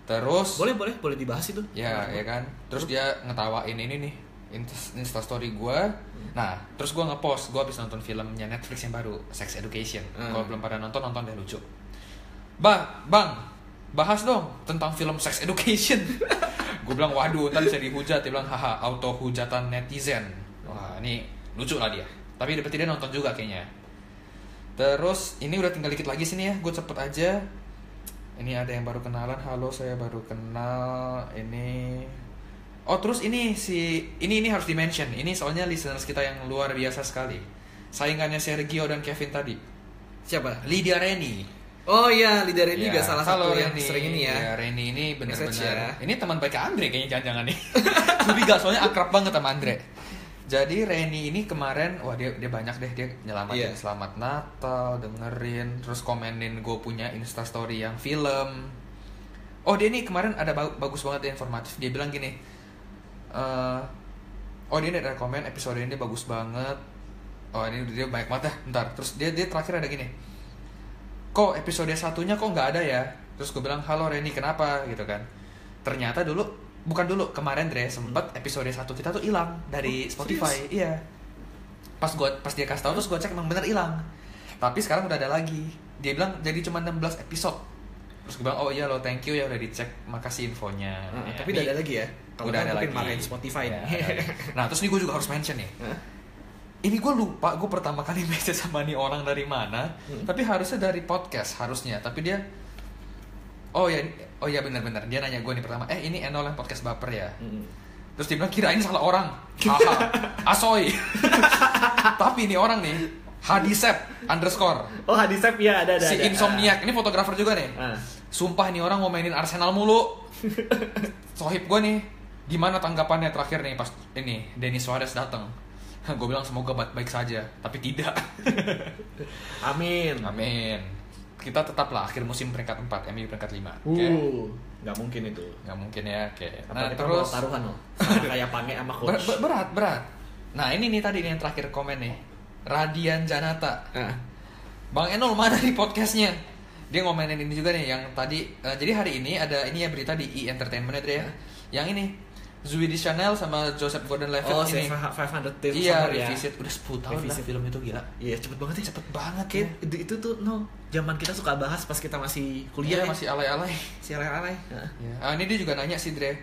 Terus Boleh, boleh, boleh dibahas itu. ya ya kan. Terus dia ngetawain ini nih Insta- Instastory gue Nah, terus gue ngepost Gue habis nonton filmnya Netflix yang baru Sex Education. Hmm. Kalau belum pada nonton, nonton deh lucu. Bang, bang Bahas dong tentang film Sex Education. Gue bilang, waduh, ntar bisa dihujat. Dia bilang, haha, auto hujatan netizen. Wah, ini lucu lah dia. Tapi berarti dia nonton juga kayaknya. Terus, ini udah tinggal dikit lagi sini ya. Gue cepet aja Ini ada yang baru kenalan Halo, saya baru kenal Ini Oh terus ini si ini ini harus dimention. Ini soalnya listeners kita yang luar biasa sekali. Saingannya Sergio dan Kevin tadi. Siapa? Lydia Reni. Oh iya, leader ini Ya, juga salah halo, satu yang Reni. sering ini ya. Reni ini benar-benar. ya. Ini teman baik Andre kayaknya jangan-jangan nih. Curiga soalnya akrab banget sama Andre. Jadi Reni ini kemarin, wah dia dia banyak deh dia nyelamatin Iya. selamat Natal, dengerin, terus komenin gue punya Instastory yang film. Oh dia ini kemarin ada ba- bagus banget informatif. Dia bilang gini, eh oh dia ada komen episode ini bagus banget. Oh ini dia banyak banget ya, bentar. Terus dia dia terakhir ada gini, kok episode satunya kok nggak ada ya? Terus gue bilang halo Reni kenapa gitu kan? Ternyata dulu bukan dulu kemarin Dre sempet episode satu kita tuh hilang dari Oh, Spotify. Iya. Pas gua pas dia kasih tahu terus gue cek emang bener hilang. Tapi sekarang udah ada lagi. Dia bilang jadi cuma 16 episode. Terus gue bilang oh iya lo thank you ya udah dicek makasih infonya. Nah, Ya, tapi ini udah ada lagi ya. Kalau udah ada lagi marahin Spotify Ya. Nah terus ini gue juga harus mention nih. Ini gue lupa gue pertama kali message sama nih orang dari mana. Hmm. Tapi harusnya dari podcast harusnya. Tapi dia Oh ya, oh ya benar-benar dia nanya gue nih pertama. Eh ini Enol yang podcast baper ya. Mm. terus dia bilang kirain salah orang haha asoy tapi ini orang nih hadisep underscore Oh Hadisep ya ada ada. si ada. insomniac ini fotografer juga nih Ah. sumpah ini orang mau mainin Arsenal mulu sohib gue nih gimana tanggapannya terakhir nih pas ini Denis Suarez datang gue bilang semoga baik-baik saja tapi tidak Amin. amin kita tetaplah akhir musim peringkat 4 MU peringkat 5 oke Uh, nggak mungkin itu. nggak mungkin ya oke Apa nah kita terus mau taruhan loh. Sama kayak Pange sama ber- coach. ber- berat berat nah ini nih tadi nih yang terakhir komen nih Radian Janata Ah. Bang Enol mana nih podcastnya? Dia ngomenin ini juga nih yang tadi. eh, jadi hari ini ada ini ya berita di E Entertainment ya, Dre, ya. Yang ini Zooey Chanel sama Joseph Gordon-Levitt Oh, ini. si 500 Days Iya, Summer ya. revisit udah 10 tahun Revisit. lah film itu gila. Iya, cepet banget ya. Cepet banget ya. itu, itu tuh no, zaman kita suka bahas pas kita masih kuliah Iya, ya. masih alay-alay. si alay-alay. Ya. Ah, ini dia juga nanya sih, Dre.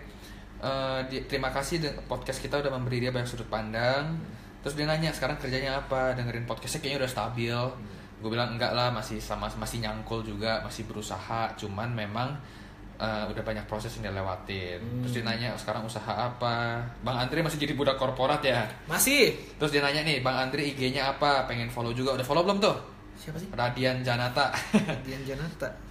Eh, di- terima kasih podcast kita udah memberi dia banyak sudut pandang. Terus dia nanya sekarang kerjanya apa? Dengerin podcastnya kayaknya udah stabil. Gue bilang enggak lah, masih sama masih nyangkul juga, masih berusaha. Cuman memang eh, udah banyak proses yang dia lewatin. Terus dia nanya sekarang usaha apa? Bang Andre masih jadi budak korporat ya? Masih. Terus dia nanya nih, Bang Andre IG-nya apa? Pengen follow juga. Udah follow belum tuh? Siapa sih? Radian Janata. Dian Janata.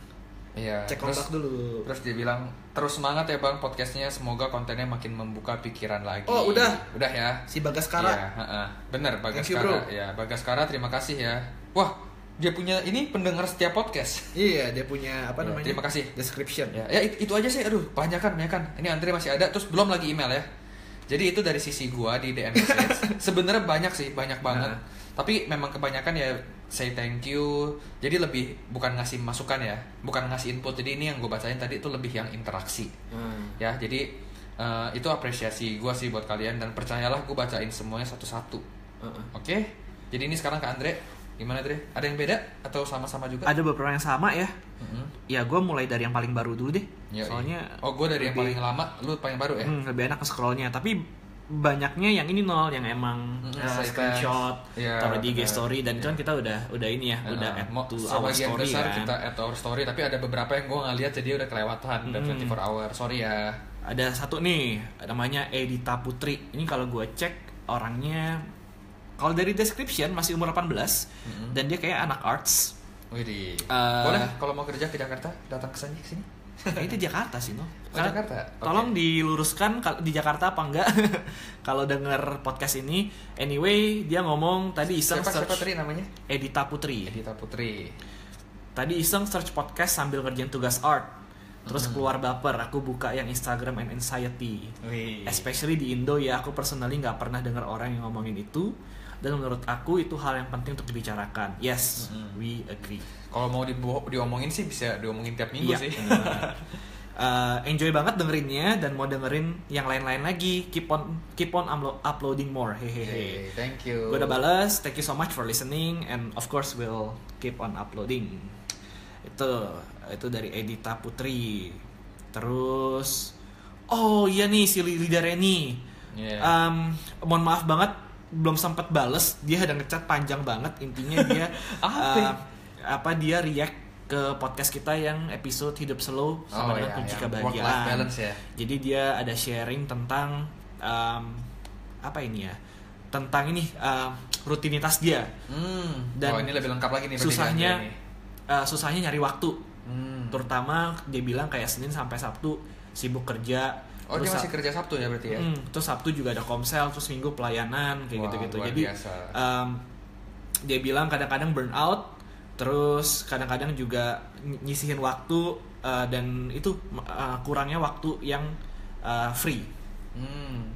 Iya. Cek terus- kontak dulu. Terus dia bilang terus semangat ya bang podcastnya semoga kontennya makin membuka pikiran lagi. Oh, udah? Udah ya. Si Bagaskara. Iya, heeh. bener Thank you, Bagaskara. Ya Bagaskara terima kasih ya. Wah dia punya ini pendengar setiap podcast. Iya, dia punya apa Ya, namanya? terima kasih. Description. Ya, ya itu, itu aja sih. Aduh banyak kan, banyak kan. Ini Andre masih ada. Terus belum lagi email ya. Jadi itu dari sisi gua di DM message. Sebenarnya banyak sih, banyak banget. Nah. Tapi memang kebanyakan ya say thank you. Jadi lebih bukan ngasih masukan ya, bukan ngasih input. Jadi ini yang gue bacain tadi itu lebih yang interaksi. Hmm. ya jadi eh, itu apresiasi gue sih buat kalian dan percayalah gue bacain semuanya satu-satu Heeh. oke jadi ini sekarang ke Andre gimana Andre ada yang beda? Atau sama-sama juga? Ada beberapa yang sama ya. Mhm. Ya, gue mulai dari yang paling baru dulu deh. Yoi. Soalnya oh gue dari yang paling lama lu paling baru ya? Hmm, lebih enak ke scrollnya. Tapi banyaknya yang ini nol yang emang Hmm, uh, screenshot Iya, taruh di IG story dan itu kan kita udah udah ini ya udah Nah, add to our story besar kan. kita add to our story tapi ada beberapa yang gue nggak lihat jadi udah kelewatan udah Hmm. 24 hour. Sorry ya. Ada satu nih namanya Edita Putri. Ini kalau gue cek orangnya kalau dari description masih umur 18 Mm-mm. dan dia kayak anak arts Widih. Eh, boleh kalau mau kerja ke Jakarta datang ke sini sini Kayaknya di Jakarta sih no Oh, Jakarta? Oke. tolong diluruskan di Jakarta apa enggak kalau denger podcast ini anyway dia ngomong tadi iseng siapa siapa search tadi namanya Edita Putri Edita Putri Tadi iseng search podcast sambil ngerjain tugas art. Terus Hmm. keluar baper, aku buka yang Instagram and anxiety. Wih. Especially di Indo ya, aku personally nggak pernah dengar orang yang ngomongin itu. Dan menurut aku itu hal yang penting untuk dibicarakan. Yes, Mm-mm. we agree. Kalau mau dibo- diomongin sih bisa diomongin tiap minggu Iya. sih. Uh, enjoy banget dengerinnya dan mau dengerin yang lain-lain lagi. Keep on keep on uplo- uploading more. Hehehe. Hey, thank you. Gue udah balas, thank you so much for listening and of course we'll keep on uploading. Itu itu dari Edita Putri. Terus oh iya nih si Lida Reni. Iya. Um, mohon maaf banget belum sempat bales. Dia ada ngechat panjang banget intinya dia Apa? uh, apa dia react ke podcast kita yang episode hidup slow sama Oh, dengan iya, kunci kebahagiaan. balance ya. Jadi dia ada sharing tentang um, apa ini ya? Tentang ini um, rutinitas dia. Hmm. Dan oh, ini lebih lengkap lagi nih susahnya uh, susahnya nyari waktu. Hmm. Terutama dia bilang kayak Senin sampai Sabtu sibuk kerja. Oh, dia masih kerja Sabtu ya berarti ya? Hmm, terus Sabtu juga ada komsel, terus Minggu pelayanan kayak gitu-gitu. Jadi biasa. um, dia bilang kadang-kadang burn out, terus kadang-kadang juga ny- nyisihin waktu uh, dan itu uh, kurangnya waktu yang uh, free. Hmm.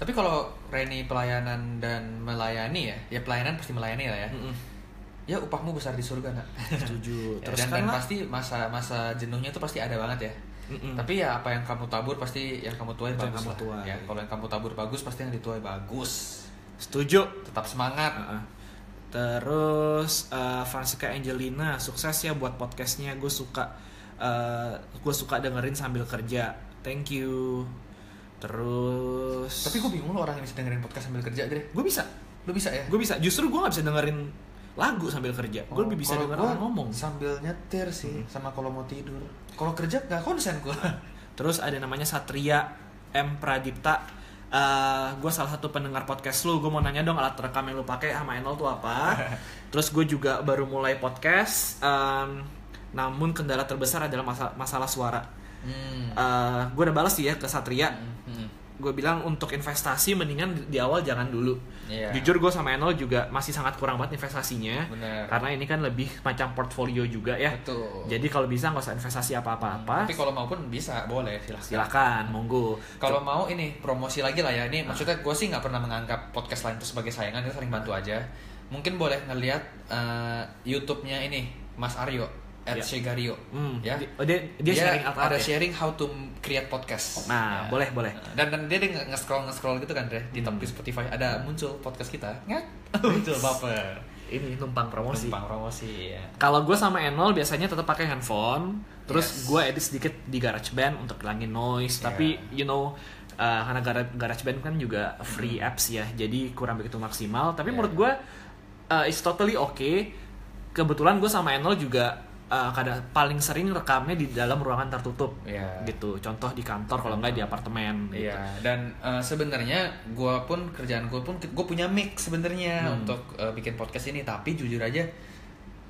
Tapi kalau Reni pelayanan dan melayani ya, ya pelayanan pasti melayani lah ya. Mm-mm. Ya upahmu besar di surga nak. Setuju. Ya, Terus dan, kan dan pasti masa masa jenuhnya tuh pasti ada banget ya. Mm-mm. Tapi ya apa yang kamu tabur pasti yang kamu tuai yang bagus kamu tuai. Ya, kalau yang kamu tabur bagus pasti yang dituai bagus. setuju. Tetap semangat. Uh-uh. Terus uh, Francesca Angelina sukses ya buat podcastnya. Gue suka gue suka dengerin sambil kerja. Thank you. Terus Tapi gue bingung loh orang yang bisa dengerin podcast sambil kerja deh. gue bisa, Lu bisa ya? gue bisa. Justru gue nggak bisa dengerin lagu sambil kerja. Gue Oh, lebih bisa denger orang ngomong. sambil nyetir sih Hmm. sama kalau mau tidur. Kalau kerja nggak konsen gue. Terus ada namanya Satria M Pradipta. gue salah satu pendengar podcast lu, gue mau nanya dong alat rekam yang lu pakai sama Enol tuh apa. Terus gue juga baru mulai podcast, em, namun kendala terbesar adalah masa- masalah suara. Hmm. gue udah balas sih ya ke Satria. Hmm. Gue bilang untuk investasi mendingan di awal jangan dulu. Iya. Jujur gue sama Enol juga masih sangat kurang banget investasinya. Bener. Karena ini kan lebih macam portfolio juga ya. Betul. Jadi kalau bisa nggak usah investasi apa-apa. Tapi kalau mau pun bisa, boleh silahkan. silakan, monggo. Kalau mau ini promosi lagi lah ya. Ini maksudnya gue sih nggak pernah menganggap podcast lain itu sebagai saingan, kita saling bantu aja. Mungkin boleh ngelihat eh, YouTube-nya ini Mas Aryo at Ya. Shegario. Hmm, Ya. oh, dia, dia, sharing apa ada ya? sharing how to create podcast. Nah, Ya. boleh, boleh. Dan, dan dia, dia nge-scroll nge-scroll gitu kan, Dre, di Hmm. di Spotify ada muncul podcast kita. Ngat. muncul baper. Ini numpang promosi. Numpang promosi ya. Kalau gue sama Enol biasanya tetap pakai handphone, terus Yes. gue edit sedikit di GarageBand untuk hilangin noise. Yeah. Tapi you know, uh, karena Gara- GarageBand kan juga free apps ya, jadi kurang begitu maksimal. Tapi Yeah. menurut gue uh, it's totally okay. Kebetulan gue sama Enol juga uh, kadang paling sering rekamnya di dalam ruangan tertutup, Iya. gitu. Contoh di kantor, kalau nggak di apartemen. Gitu. Iya, dan eh, sebenarnya gue pun kerjaan gue pun gue punya mix sebenarnya Hmm. untuk eh, bikin podcast ini, tapi jujur aja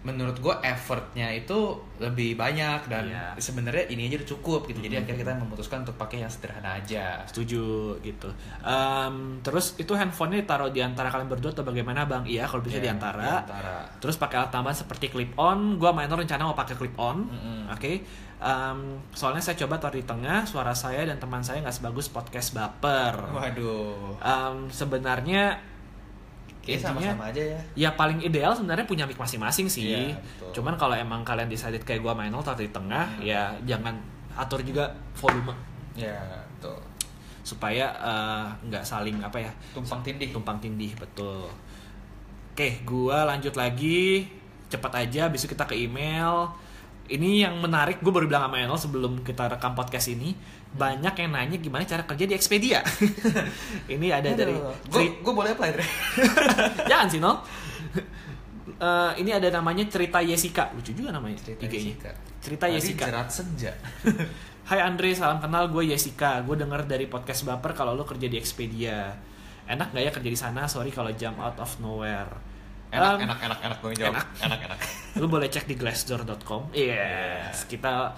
menurut gue effortnya itu lebih banyak dan Iya. sebenarnya ini aja udah cukup gitu. Jadi Hmm. akhirnya kita memutuskan untuk pakai yang sederhana aja. Setuju gitu. Em, terus itu handphonenya ditaruh di antara kalian berdua atau bagaimana bang? Iya, kalau bisa Iya, di antara. Terus pakai alat tambahan seperti clip on. Gua main rencana mau pakai clip on. Mm-mm. Oke. Em, soalnya saya coba taruh di tengah. Suara saya dan teman saya nggak sebagus podcast baper. Waduh, Em, sebenarnya Kayaknya intinya- sama-sama aja ya. ya paling ideal sebenarnya punya mic masing-masing sih. Betul. Cuman kalau emang kalian decided kayak gua main taruh di tengah, Hmm. ya jangan atur juga volume Ya, betul. supaya eh, nggak saling apa ya Tumpang tindih. tumpang tindih betul oke gua lanjut lagi cepat aja besok kita ke email ini yang menarik gue baru bilang sama Enol sebelum kita rekam podcast ini banyak yang nanya gimana cara kerja di Expedia ini ada dari gue boleh apply jangan sih Nol Eh, ini ada namanya cerita Jessica lucu juga namanya Cerita IG-nya. Jessica. cerita Tadi Jessica Jerat senja. Hai Andre, salam kenal. Gue Jessica. Gue denger dari podcast Baper kalau lo kerja di Expedia. Enak gak ya kerja di sana? Sorry kalau jump out of nowhere. Enak, Um, enak, enak, enak gue jawab. enak. Enak, enak. Lo boleh cek di glassdoor.com. Yes, kita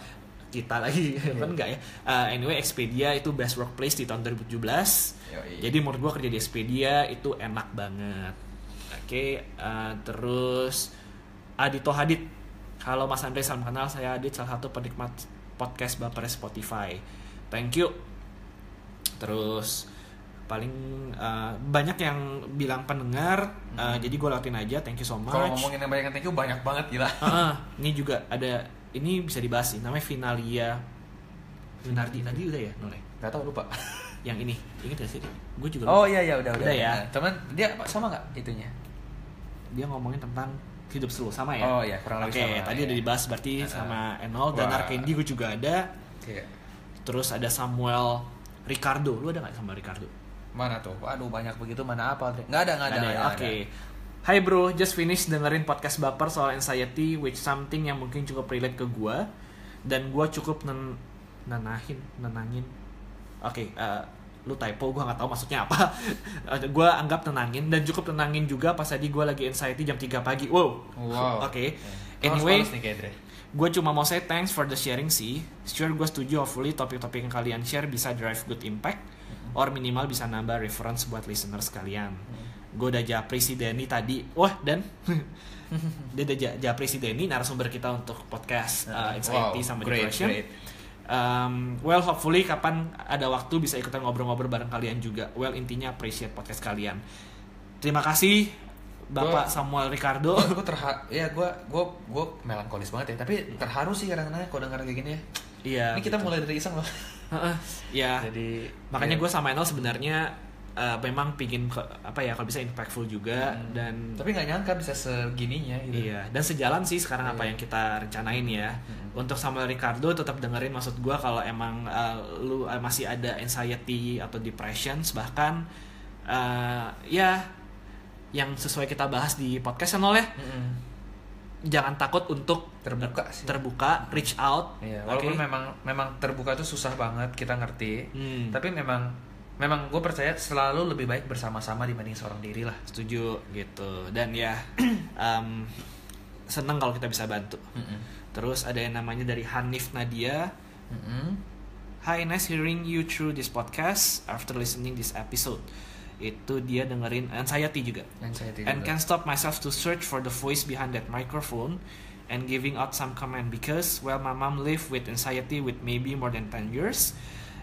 kita lagi kan enggak ya. Uh, anyway, Expedia itu best workplace di tahun 2017. Yoi. Jadi menurut gue kerja di Expedia itu enak banget. Oke, uh, terus Adito Hadid. Halo Mas Andre, salam kenal. Saya Adit, salah satu penikmat podcast Baper Spotify. Thank you. Terus paling uh, banyak yang bilang pendengar, uh, jadi gue lakuin aja. Thank you so much. Kalau ngomongin yang banyak thank you banyak banget gila. Ah, ini juga ada ini bisa dibahas sih namanya Finalia Winardi tadi udah ya Nole Gak tau lupa. yang ini inget gak sih gue juga Oh lupa. iya iya udah udah. Udah ya? Nah, Teman dia sama nggak itunya? dia ngomongin tentang hidup seru sama ya Oh iya kurang lebih sama. tadi ya. udah dibahas berarti Ah. sama Enol dan. Arkendi gue juga ada Iya. terus ada Samuel Ricardo lu ada nggak sama Ricardo Mana tuh? Waduh banyak begitu mana apa? Nggak ada nggak ada. Nggak ya? ada, Oke. nggak Hai bro, just finish dengerin podcast baper soal anxiety which something yang mungkin cukup relate ke gua dan gua cukup nen nenahin, nenangin. Oke, eh, lu typo gua nggak tahu maksudnya apa. Eh, gua anggap tenangin dan cukup tenangin juga pas tadi gua lagi anxiety jam 3 pagi. Wow. Wow. Oke. Harus Anyway, gue cuma mau say thanks for the sharing sih. Sure gue setuju hopefully topik-topik yang kalian share bisa drive good impact or minimal bisa nambah reference buat listeners kalian. Gue udah japri si Denny tadi. Wah, dan dia udah ja- japri si Denny narasumber kita untuk podcast uh, anxiety Wow, sama great, depression. great. Um, well, hopefully kapan ada waktu bisa ikutan ngobrol-ngobrol bareng kalian juga. Well, intinya appreciate podcast kalian. Terima kasih Bapak Gua- Samuel Ricardo. gue terharu ya gue gue gue melankolis banget ya tapi terharu sih kadang-kadang kalau denger kayak gini ya Iya. ini kita gitu. mulai dari iseng loh ya. jadi makanya ya. gue sama Enol sebenarnya uh, memang pingin ke, apa ya kalau bisa impactful juga Hmm. dan tapi nggak nyangka bisa segininya gitu iya dan sejalan sih sekarang apa Iya. yang kita rencanain ya Hmm. untuk Samuel Ricardo tetap dengerin maksud gue kalau emang uh, lu uh, masih ada anxiety atau depressions bahkan uh, ya yang sesuai kita bahas di podcast Enol ya Mm-mm. jangan takut untuk terbuka sih terbuka reach out Iya, walaupun memang memang terbuka itu susah banget kita ngerti Hmm. tapi memang memang gue percaya selalu lebih baik bersama-sama dibanding seorang diri lah setuju gitu dan ya um, seneng kalau kita bisa bantu terus ada yang namanya dari Hanif Nadia Mm-mm. Hi, nice hearing you through this podcast after listening this episode. Itu dia dengerin anxiety juga. Anxiety And juga. can't stop myself to search for the voice behind that microphone and giving out some comment because well my mom lived with anxiety with maybe more than 10 years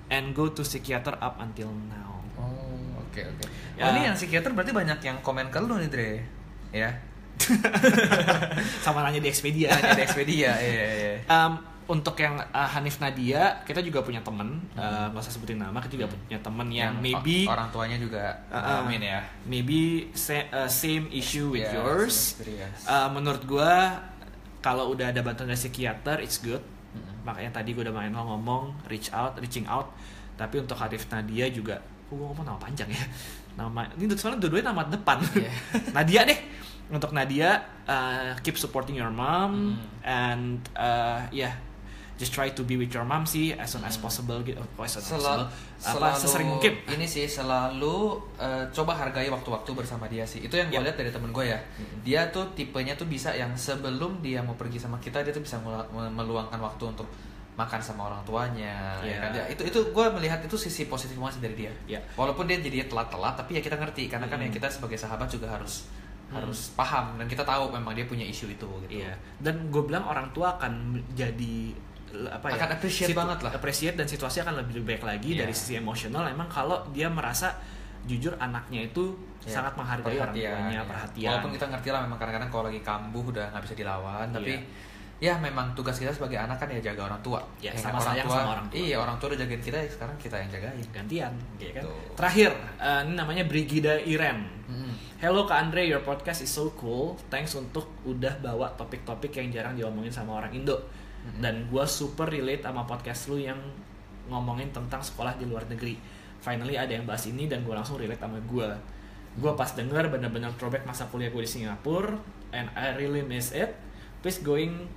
and go to psychiater up until now. Oh, oke oke. Ya. Oh, ini yang psikiater berarti banyak yang komen ke lu nih, Dre. Ya. Sama nanya di Expedia. Hanya di Expedia. Iya, iya. Um, untuk yang uh, Hanif Nadia, kita juga punya temen, uh, nggak usah sebutin nama, kita juga Hmm. punya temen yang, o- maybe orang tuanya juga Uh, uh. ngalamin ya. maybe sa- uh, same issue with Ya, yours. Uh, menurut gua kalau udah ada bantuan dari psikiater it's good. Mm-mm. Makanya tadi gua udah main ngomong reach out, reaching out. Tapi untuk Hanif Nadia juga, oh, gua ngomong nama panjang ya. Nama ini soalnya dua-duanya nama depan. Iya. Nadia deh. Untuk Nadia, uh, keep supporting your mom Mm. and uh, yeah, just try to be with your mom sih as soon as Mm. possible gitu. Oh, as soon as Selalu, possible. Apa sesering mungkin. Ini sih selalu eh, coba hargai waktu-waktu bersama dia sih. Itu yang gue Yap. lihat dari temen gue ya. Dia tuh tipenya tuh bisa yang sebelum dia mau pergi sama kita dia tuh bisa melu- me- meluangkan waktu untuk makan sama orang tuanya. ya Iya. kan? Ya, itu itu gue melihat itu sisi positif banget dari dia. Ya. Walaupun dia jadi telat-telat, tapi ya kita ngerti karena kan ya Mm. kita sebagai sahabat juga harus Mm. harus paham dan kita tahu memang dia punya isu itu gitu. Iya. Dan gue bilang orang tua akan jadi apa ya? Akan appreciate banget lah. Appreciate dan situasi akan lebih baik lagi Iya. dari sisi emosional. Emang kalau dia merasa jujur anaknya itu Ya, sangat menghargai orang tuanya, ya. perhatian. Walaupun kita ngerti lah memang kadang-kadang kalau lagi kambuh udah nggak bisa dilawan, tapi Iya. ya memang tugas kita sebagai anak kan ya jaga orang tua. Ya, kan sama sayang sama orang tua. Iya, orang tua udah jagain kita, ya sekarang kita yang jagain. gantian, ya kan? Betul. Terakhir, eh, ini namanya Brigida Iren. Mm-mm. Hello Kak Andre, your podcast is so cool. Thanks untuk udah bawa topik-topik yang jarang diomongin sama orang Indo. Dan gue super relate sama podcast lu yang ngomongin tentang sekolah di luar negeri. Finally ada yang bahas ini dan gue langsung relate sama gue. Gue pas denger bener-bener throwback masa kuliah gue di Singapura and I really miss it. Please going,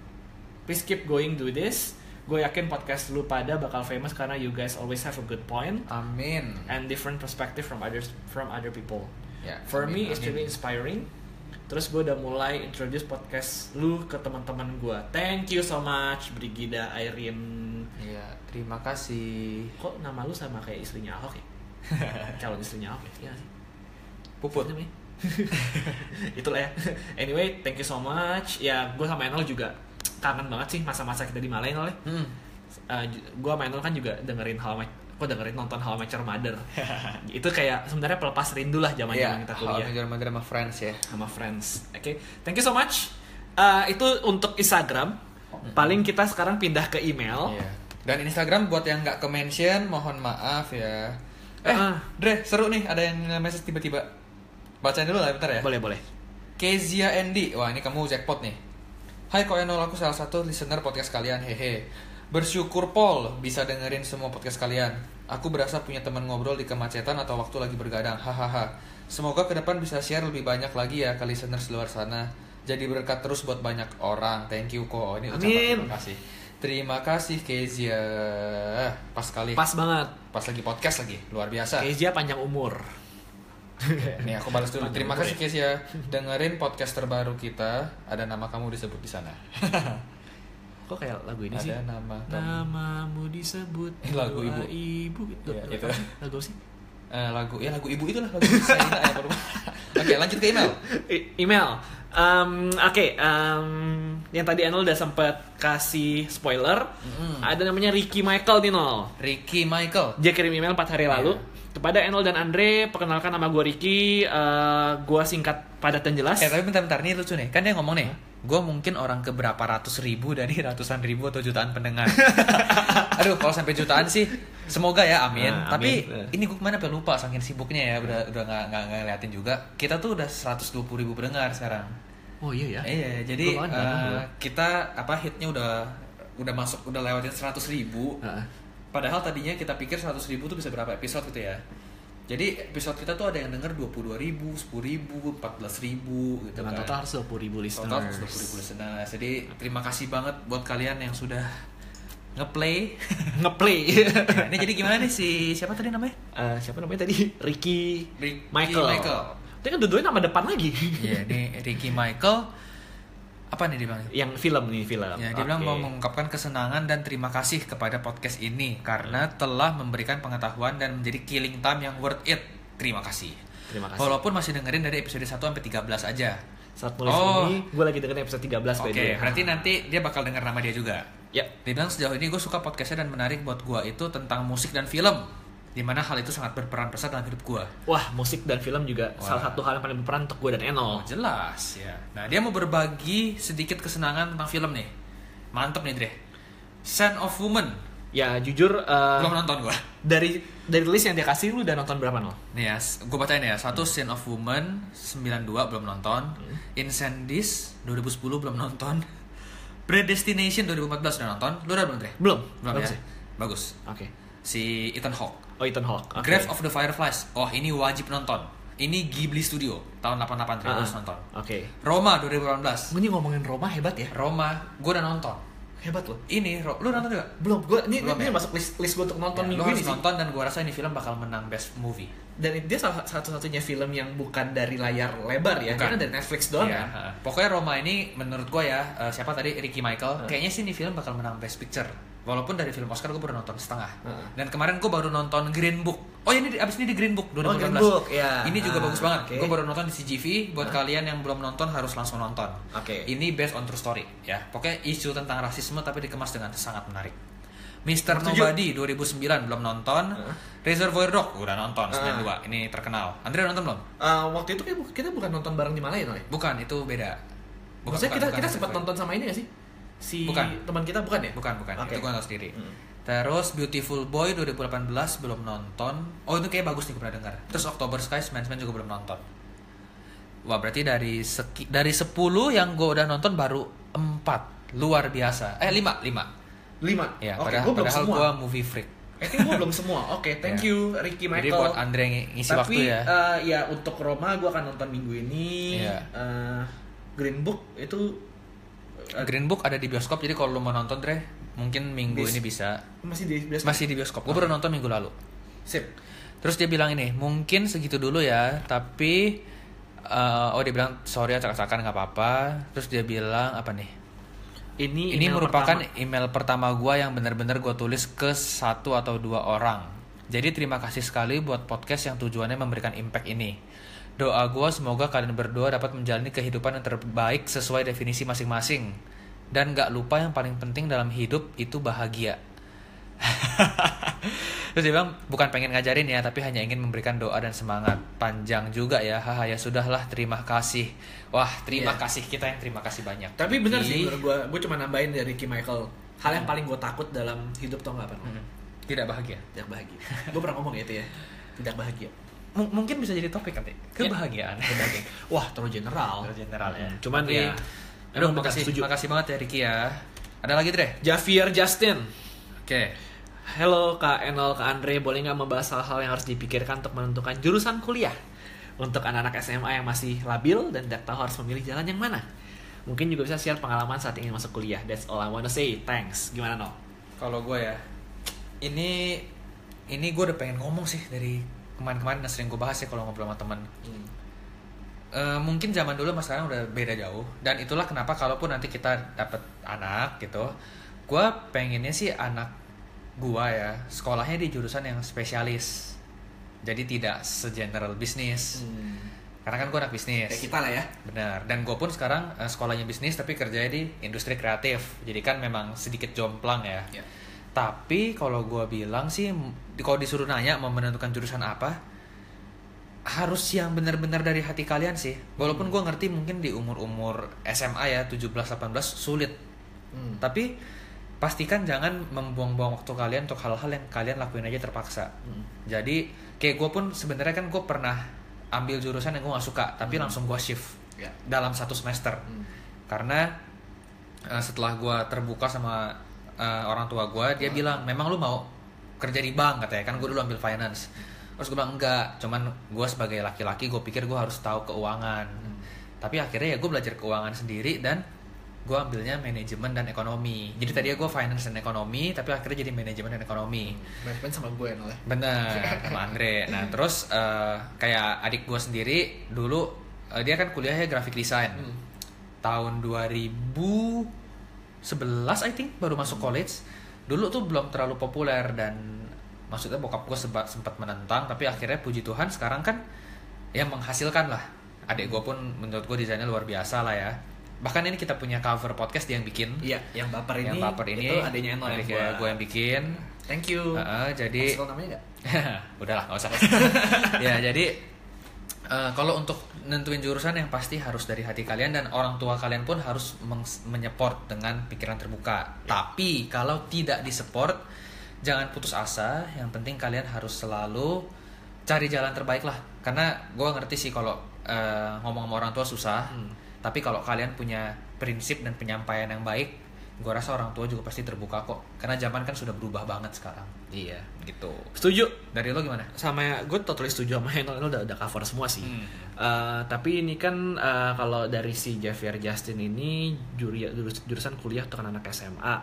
please keep going do this. Gue yakin podcast lu pada bakal famous karena you guys always have a good point Amin. and different perspective from others from other people. Ya, For amin, me, it's really inspiring. Terus gue udah mulai introduce podcast lu ke teman-teman gue. Thank you so much, Brigida Irene. Iya, terima kasih. Kok nama lu sama kayak istrinya Ahok ya? Calon istrinya Ahok ya? Iya sih. Puput. Itulah ya. Anyway, thank you so much. Ya, gue sama Enol juga kangen banget sih masa-masa kita di Malay Enol ya. Hmm. Uh, gue sama Enol kan juga dengerin How I Met- kok dengerin nonton How I Met Your Mother. itu kayak sebenarnya pelepas rindu lah zaman-zaman Iya, kita kalau kuliah. Major Major sama Friends ya. sama friends. Oke, thank you so much. Uh, itu untuk Instagram. Paling kita sekarang pindah ke email. Iya. Dan Instagram buat yang nggak ke mention, mohon maaf ya. Eh, Ah. Dre, seru nih ada yang message tiba-tiba. Bacain dulu lah bentar ya. Boleh boleh. Kezia Andy, wah ini kamu jackpot nih. Hai Ko Enol, aku salah satu listener podcast kalian, hehe. Bersyukur Paul bisa dengerin semua podcast kalian. Aku berasa punya teman ngobrol di kemacetan atau waktu lagi bergadang, hahaha. Semoga ke depan bisa share lebih banyak lagi ya ke listeners luar sana. Jadi berkat terus buat banyak orang. Thank you Ko. Ini ucapan terima kasih. Terima kasih Kezia. Pas kali. Pas banget. Pas lagi podcast lagi, luar biasa. Kezia panjang umur. Nih aku balas dulu. Terima kasih ya. Dengerin podcast terbaru kita. Ada nama kamu disebut di sana. Kok kayak lagu ini sih? Ada nama kamu. Namamu disebut Ini lagu ibu. ibu gitu. Iya, Lagu itu. apa sih? Lagu sih? Eh, lagu ya lagu ibu itulah lagu Saina ya baru. Oke, lanjut ke email. E- email. Um, Oke, um, yang tadi Enol udah sempet kasih spoiler. Mm-mm. Ada namanya Ricky Michael nih Nol. Ricky Michael. Dia kirim email 4 hari lalu Iya. kepada Enol dan Andre. Perkenalkan nama gue Ricky. Eh, gue singkat padat dan jelas. Eh tapi bentar-bentar nih lucu nih. Kan dia ngomong nih. Gue mungkin orang ke berapa ratus ribu dari ratusan ribu atau jutaan pendengar. Aduh, kalau sampai jutaan sih, semoga ya, amin. Nah, Tapi amin. ini gue ke mana sampai lupa saking sibuknya ya, udah udah nggak nggak ngeliatin juga. Kita tuh udah 120 ribu pendengar sekarang. Oh iya ya. Iya, jadi eh, gua. kita apa hitnya udah udah masuk udah lewatin 100 ribu. Heeh. Padahal tadinya kita pikir 100 ribu tuh bisa berapa episode gitu ya. Jadi episode kita tuh ada yang denger 22 ribu, 10 ribu, 14 ribu gitu Dengan kan. total harus 20 ribu listeners. Total 120 ribu listeners. Jadi terima kasih banget buat kalian yang sudah ngeplay. ngeplay Nah, ini jadi gimana nih si siapa tadi namanya? Eh, siapa namanya tadi Ricky, Ricky Michael Michael. Itu kan dua-duanya nama depan lagi Iya, ini Ricky Michael apa nih dia bilang? yang film nih film Ya, dia bilang Oke. mau mengungkapkan kesenangan dan terima kasih kepada podcast ini karena telah memberikan pengetahuan dan menjadi killing time yang worth it. Terima kasih. terima kasih Walaupun masih dengerin dari episode 1 sampai 13 aja. saat nulis Oh. ini gue lagi dengerin episode 13 by Oke, way. berarti nanti dia bakal denger nama dia juga. ya Dia bilang sejauh ini gue suka podcastnya dan menarik buat gue itu tentang musik dan film. Di mana hal itu sangat berperan besar dalam hidup gue. wah musik dan film juga Wah. salah satu hal yang paling berperan untuk gue dan Enol Oh, jelas ya. Nah, dia mau berbagi sedikit kesenangan tentang film nih. Mantep nih, Dre. Scent of Woman. ya jujur eh, Belum nonton gue. dari dari list yang dia kasih lu udah nonton berapa nol Nih ya, gue bacain ya. Satu Scent of Woman 92 belum nonton. Hmm. Incendies 2010 belum nonton. Predestination 2014 udah nonton. Lu udah belum, Dre? belum Belum Bagus ya? Bagus. oke Si Ethan Hawke. Oh Ethan Hawke Oke. Grave of the Fireflies. Oh, ini wajib nonton. Ini Ghibli Studio tahun 88 Dre, Ah, harus ah. nonton. oke Roma 2018. ini ngomongin Roma hebat ya Roma, gue udah nonton. hebat loh Ini, Ro- lu nonton juga? belum gue ini, Belum ini ya? masuk list list gue untuk nonton Ya, minggu ini nonton dan gue rasa ini film bakal menang best movie. dan dia salah satu-satunya film yang bukan dari layar lebar ya Bukan. karena dari Netflix doang Iya, kan. Pokoknya Roma ini menurut gue ya, eh, siapa tadi Ricky Michael, Heeh. kayaknya sih ini film bakal menang best picture. Walaupun dari film Oscar gue baru nonton setengah. Heeh. Dan kemarin gue baru nonton Green Book. Oh ini abis ini di Green Book 2018. Oh, Green Book, ya. Ini juga Ah, bagus banget. oke. Gue baru nonton di CGV. Buat kalian yang belum nonton harus langsung nonton. Oke. Ini based on true story ya. Pokoknya isu tentang rasisme tapi dikemas dengan sangat menarik. Mr. Setuju. Nobody 2009 belum nonton. Heeh. Reservoir Dog udah nonton Ah. 92. Ini terkenal. Andre nonton belum? Eh, waktu itu kita bukan nonton bareng di mana ya? Bukan, itu beda. Maksudnya kita bukan kita sempat nonton sama ini gak sih? Si Bukan. teman kita bukan ya? Bukan, bukan. Oke. Itu gue nonton sendiri. Hmm. Terus Beautiful Boy 2018 belum nonton. Oh, itu kayak bagus nih gue pernah dengar. Terus October Skies Man Man juga belum nonton. Wah, berarti dari seki, dari 10 yang gue udah nonton baru 4. Luar biasa. Eh, 5, 5. Lima. Ya, Oke, padahal, gua belum padahal semua. gue movie freak. I think gue belum semua. Oke, thank Ya. you Ricky Michael. Jadi buat Andre ng- ngisi Tapi waktu ya. eh, ya untuk Roma gue akan nonton minggu ini. Iya. Eh, Green Book itu eh, Green Book ada di bioskop, jadi kalau lo mau nonton, Dre, mungkin minggu Bis- ini bisa. masih di bioskop. Masih di bioskop. Gue baru nonton minggu lalu. Sip. Terus dia bilang ini, mungkin segitu dulu ya, tapi eh, oh dia bilang sorry acak-acakan nggak apa-apa. Terus dia bilang apa nih? Ini Ini merupakan pertama. email pertama gua yang benar-benar gue tulis ke satu atau dua orang. Jadi terima kasih sekali buat podcast yang tujuannya memberikan impact ini. Doa gua semoga kalian berdua dapat menjalani kehidupan yang terbaik sesuai definisi masing-masing. Dan gak lupa yang paling penting dalam hidup itu bahagia. Terus dia bilang bukan pengen ngajarin ya, tapi hanya ingin memberikan doa dan semangat. Panjang juga ya, haha ya sudahlah, terima kasih. Wah, terima Iya. kasih kita yang terima kasih banyak. Tapi bener sih gue, gue cuma nambahin dari Ricky Michael. Hal yang paling gue takut dalam hidup tau gak apa? hmm, Tidak bahagia. Tidak bahagia. gue pernah ngomong itu ya. Tidak bahagia. M- mungkin bisa jadi topik nanti kebahagiaan Kebahagiaan. Wah, terlalu general. Terlalu general ya cuman Tapi ya, aduh makasih setuju. makasih banget ya Ricky ya ada lagi Dre Javier Justin. oke Halo Kak Enol, Kak Andre, boleh nggak membahas hal-hal yang harus dipikirkan untuk menentukan jurusan kuliah? Untuk anak-anak SMA yang masih labil dan tidak tahu harus memilih jalan yang mana? Mungkin juga bisa share pengalaman saat ingin masuk kuliah. That's all I wanna say. Thanks. Gimana no? kalau gue ya ini ini gue udah pengen ngomong sih dari kemarin-kemarin yang sering gue bahas ya kalau ngobrol sama temen Eh, mungkin zaman dulu sama sekarang udah beda jauh dan itulah kenapa kalaupun nanti kita dapet anak gitu gue pengennya sih anak gua ya sekolahnya di jurusan yang spesialis jadi tidak segeneral bisnis karena kan gue anak bisnis Kayak kita lah ya. Benar. Dan gue pun sekarang eh, sekolahnya bisnis tapi kerjanya di industri kreatif. Jadi kan memang sedikit jomplang ya. Ya. Tapi kalau gue bilang sih, kalau disuruh nanya mau menentukan jurusan apa, harus yang benar-benar dari hati kalian sih. Walaupun gue ngerti mungkin di umur-umur SMA ya 17-18 sulit. Hmm. Tapi pastikan jangan membuang-buang waktu kalian untuk hal-hal yang kalian lakuin aja terpaksa. Hmm. Jadi kayak gue pun sebenarnya kan gue pernah ambil jurusan yang gue gak suka, tapi Hmm. langsung gue shift Ya. dalam satu semester. Hmm. Karena eh, setelah gue terbuka sama eh, orang tua gue, dia Hmm. bilang memang lu mau kerja di bank katanya kan gue dulu ambil finance. Terus gue bilang enggak, cuman gue sebagai laki-laki gue pikir gue harus tahu keuangan. Hmm. Tapi akhirnya ya gue belajar keuangan sendiri dan gue ambilnya manajemen dan ekonomi jadi tadinya gue finance dan ekonomi tapi akhirnya jadi manajemen dan ekonomi Manajemen sama gue nolnya. bener sama Andre nah terus eh, kayak adik gue sendiri dulu eh, dia kan kuliahnya graphic design Hmm. tahun 2011 I think baru masuk college dulu tuh belum terlalu populer dan maksudnya bokap gue sempat sempat menentang tapi akhirnya puji Tuhan sekarang kan ya menghasilkan lah adik gue pun menurut gue desainnya luar biasa lah ya bahkan ini kita punya cover podcast dia yang bikin Iya, yang baper ini. yang baper ini itu adanya Enol yang buat. gue yang bikin Thank you. Jadi Kasih tau namanya nggak? udahlah nggak usah ya jadi eh, kalau untuk nentuin jurusan yang pasti harus dari hati kalian dan orang tua kalian pun harus menyeport dengan pikiran terbuka. Tapi kalau tidak disupport jangan putus asa. Yang penting kalian harus selalu cari jalan terbaik lah. Karena gue ngerti sih kalau eh, ngomong sama orang tua susah. Hmm. tapi kalau kalian punya prinsip dan penyampaian yang baik gue rasa orang tua juga pasti terbuka kok karena zaman kan sudah berubah banget sekarang Iya. gitu Setuju. dari lo gimana sama gue totally setuju sama Enol Enol udah, udah cover semua sih. Hmm. Eh, tapi ini kan eh, kalau dari si Javier Justin ini juri, jurus- jurusan kuliah untuk anak SMA.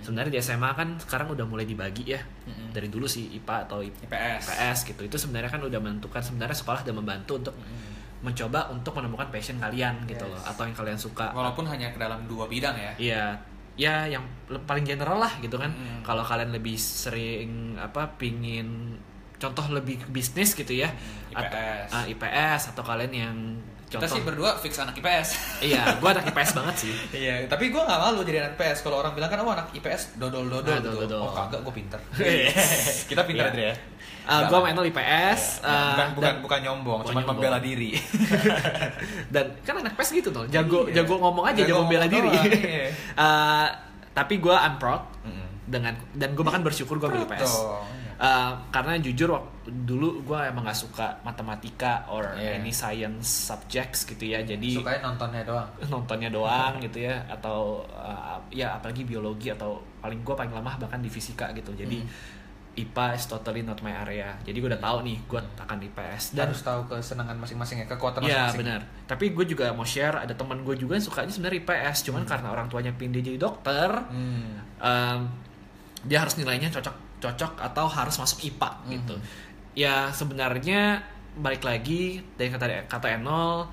Sebenarnya di SMA kan sekarang udah mulai dibagi ya. Mm-mm. Dari dulu sih IPA atau IP- IPS. IPS gitu. Itu sebenarnya kan udah menentukan sebenarnya sekolah udah membantu untuk mencoba untuk menemukan passion kalian gitu Yes. loh atau yang kalian suka. Walaupun hanya ke dalam dua bidang ya. Iya, ya yang paling general lah gitu kan. Mm-mm. Kalau kalian lebih sering apa pingin contoh lebih bisnis gitu ya, atau IPS. ah, IPS atau kalian yang Kita contoh sih berdua fix anak IPS. iya, gua anak IPS banget sih. Iya, tapi gue gak malu jadi anak IPS. Kalau orang bilang kan, oh anak IPS dodol-dodol Nah, gitu. dodol-dodol. Oh kagak, gue pinter. Kita pinter ya. Uh, Nggak gua lah. main IPS Ya, uh, bukan, bukan, dan, bukan nyombong, Bukan cuma nyombong. membela diri. dan kan anak IPS gitu tuh, jago Iya. jago ngomong aja, Jago jago bela ngomong diri. iya. Uh, tapi gua I'm proud Mm-mm. dengan dan gue bahkan bersyukur gue ambil Proud IPS. Uh, karena jujur waktu dulu gue emang gak suka matematika or Yeah. any science subjects gitu ya jadi Sukanya nontonnya doang. nontonnya doang gitu ya atau uh, ya apalagi biologi atau paling gue paling lemah bahkan di fisika gitu jadi Hmm. IPA is totally not my area jadi gue udah tahu nih gue akan IPS Dan harus tahu kesenangan masing-masing ya, kekuatan Iya masing-masing. benar. Tapi gue juga mau share ada teman gue juga yang sukanya sebenarnya IPS, cuman karena orang tuanya pindah jadi dokter, Hmm. em, dia harus nilainya cocok cocok atau harus masuk IPA gitu. Mhm. Ya sebenarnya balik lagi dari kata kata Enol,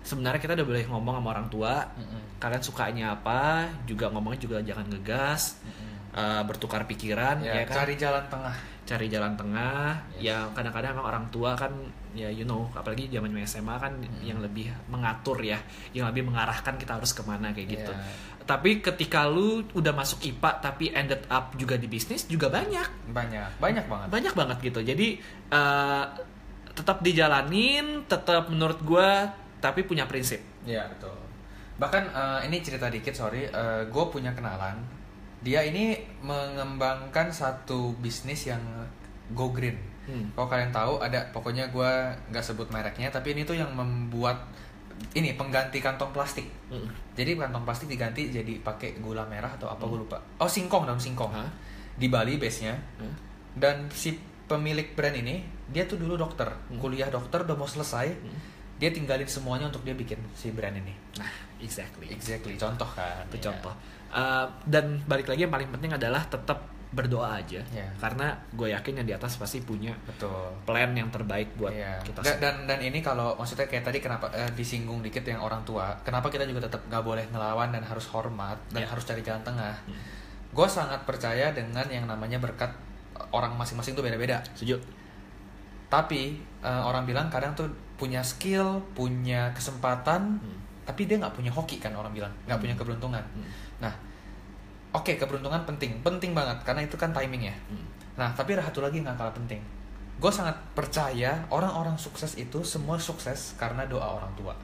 sebenarnya kita udah boleh ngomong sama orang tua. Mm-mm. Kalian sukanya apa? Juga ngomongnya juga jangan ngegas, Mm-mm. Eh, bertukar pikiran, Ya, ya, kan? cari jalan tengah. cari jalan tengah Yes. ya kadang-kadang emang orang tua kan ya you know apalagi zaman SMA kan Hmm. yang lebih mengatur ya yang lebih mengarahkan kita harus ke mana kayak gitu Iya. tapi ketika lu udah masuk IPA tapi ended up juga di bisnis juga banyak Banyak, banyak banget. banyak banget gitu jadi eh, tetap dijalanin tetap menurut gua tapi punya prinsip Iya betul. Bahkan eh, ini cerita dikit sorry, gue punya kenalan. Dia ini mengembangkan satu bisnis yang go green. Hmm. Kalau kalian tahu ada pokoknya gue nggak sebut mereknya, tapi ini tuh yang membuat ini pengganti kantong plastik. Mm. Jadi kantong plastik diganti jadi pakai gula merah atau apa Hmm. gue lupa. Oh singkong daun singkong. Hah? Di Bali base nya. Hmm. Dan si pemilik brand ini dia tuh dulu dokter, Hmm. kuliah dokter udah mau selesai. Hmm. Dia tinggalin semuanya untuk dia bikin si brand ini. nah exactly Exactly, contoh kan. itu Iya. contoh Uh, dan balik lagi yang paling penting adalah tetap berdoa aja Iya. karena gue yakin yang di atas pasti punya Betul. plan yang terbaik buat Iya. kita Da- semua. dan dan ini kalau maksudnya kayak tadi kenapa eh, disinggung dikit yang orang tua, kenapa kita juga tetap nggak boleh ngelawan dan harus hormat dan Iya. harus cari jalan tengah. Hmm. Gue sangat percaya dengan yang namanya berkat orang masing-masing tuh beda-beda. setuju Tapi eh, orang bilang kadang tuh punya skill, punya kesempatan, Hmm. tapi dia nggak punya hoki kan orang bilang, nggak punya keberuntungan. Hmm. Nah, oke keberuntungan penting, penting banget karena itu kan timing ya. Hmm. Nah, tapi ada satu lagi yang gak kalah penting. Gue sangat percaya orang-orang sukses itu semua sukses karena doa orang tua.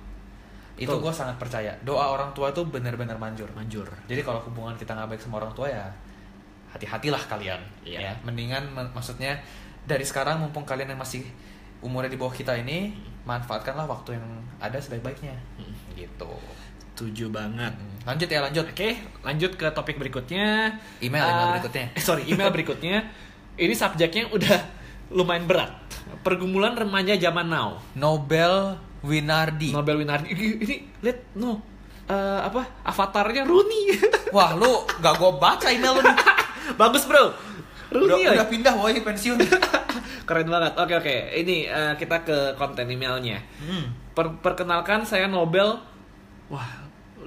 Itu gue sangat percaya. Doa orang tua itu benar-benar manjur. manjur Jadi kalau hubungan kita nggak baik sama orang tua ya hati-hatilah kalian. Iya. Ya, mendingan men- maksudnya dari sekarang mumpung kalian yang masih umurnya di bawah kita ini manfaatkanlah waktu yang ada sebaik-baiknya. Hmm. Gitu. Setuju banget Lanjut ya lanjut. oke lanjut ke topik berikutnya Email, email Ah, berikutnya. sorry email berikutnya ini subjeknya udah lumayan berat pergumulan remaja zaman now Nobel Winardi. Nobel Winardi ini lihat no eh, apa avatarnya Rooney. Wah, lu gak gue baca email lu nih. Bagus bro. Udah, Rooney ya? udah pindah woi pensiun. Keren banget. Oke oke. Ini eh, kita ke konten emailnya. Hmm. Per- perkenalkan saya Nobel. Wah,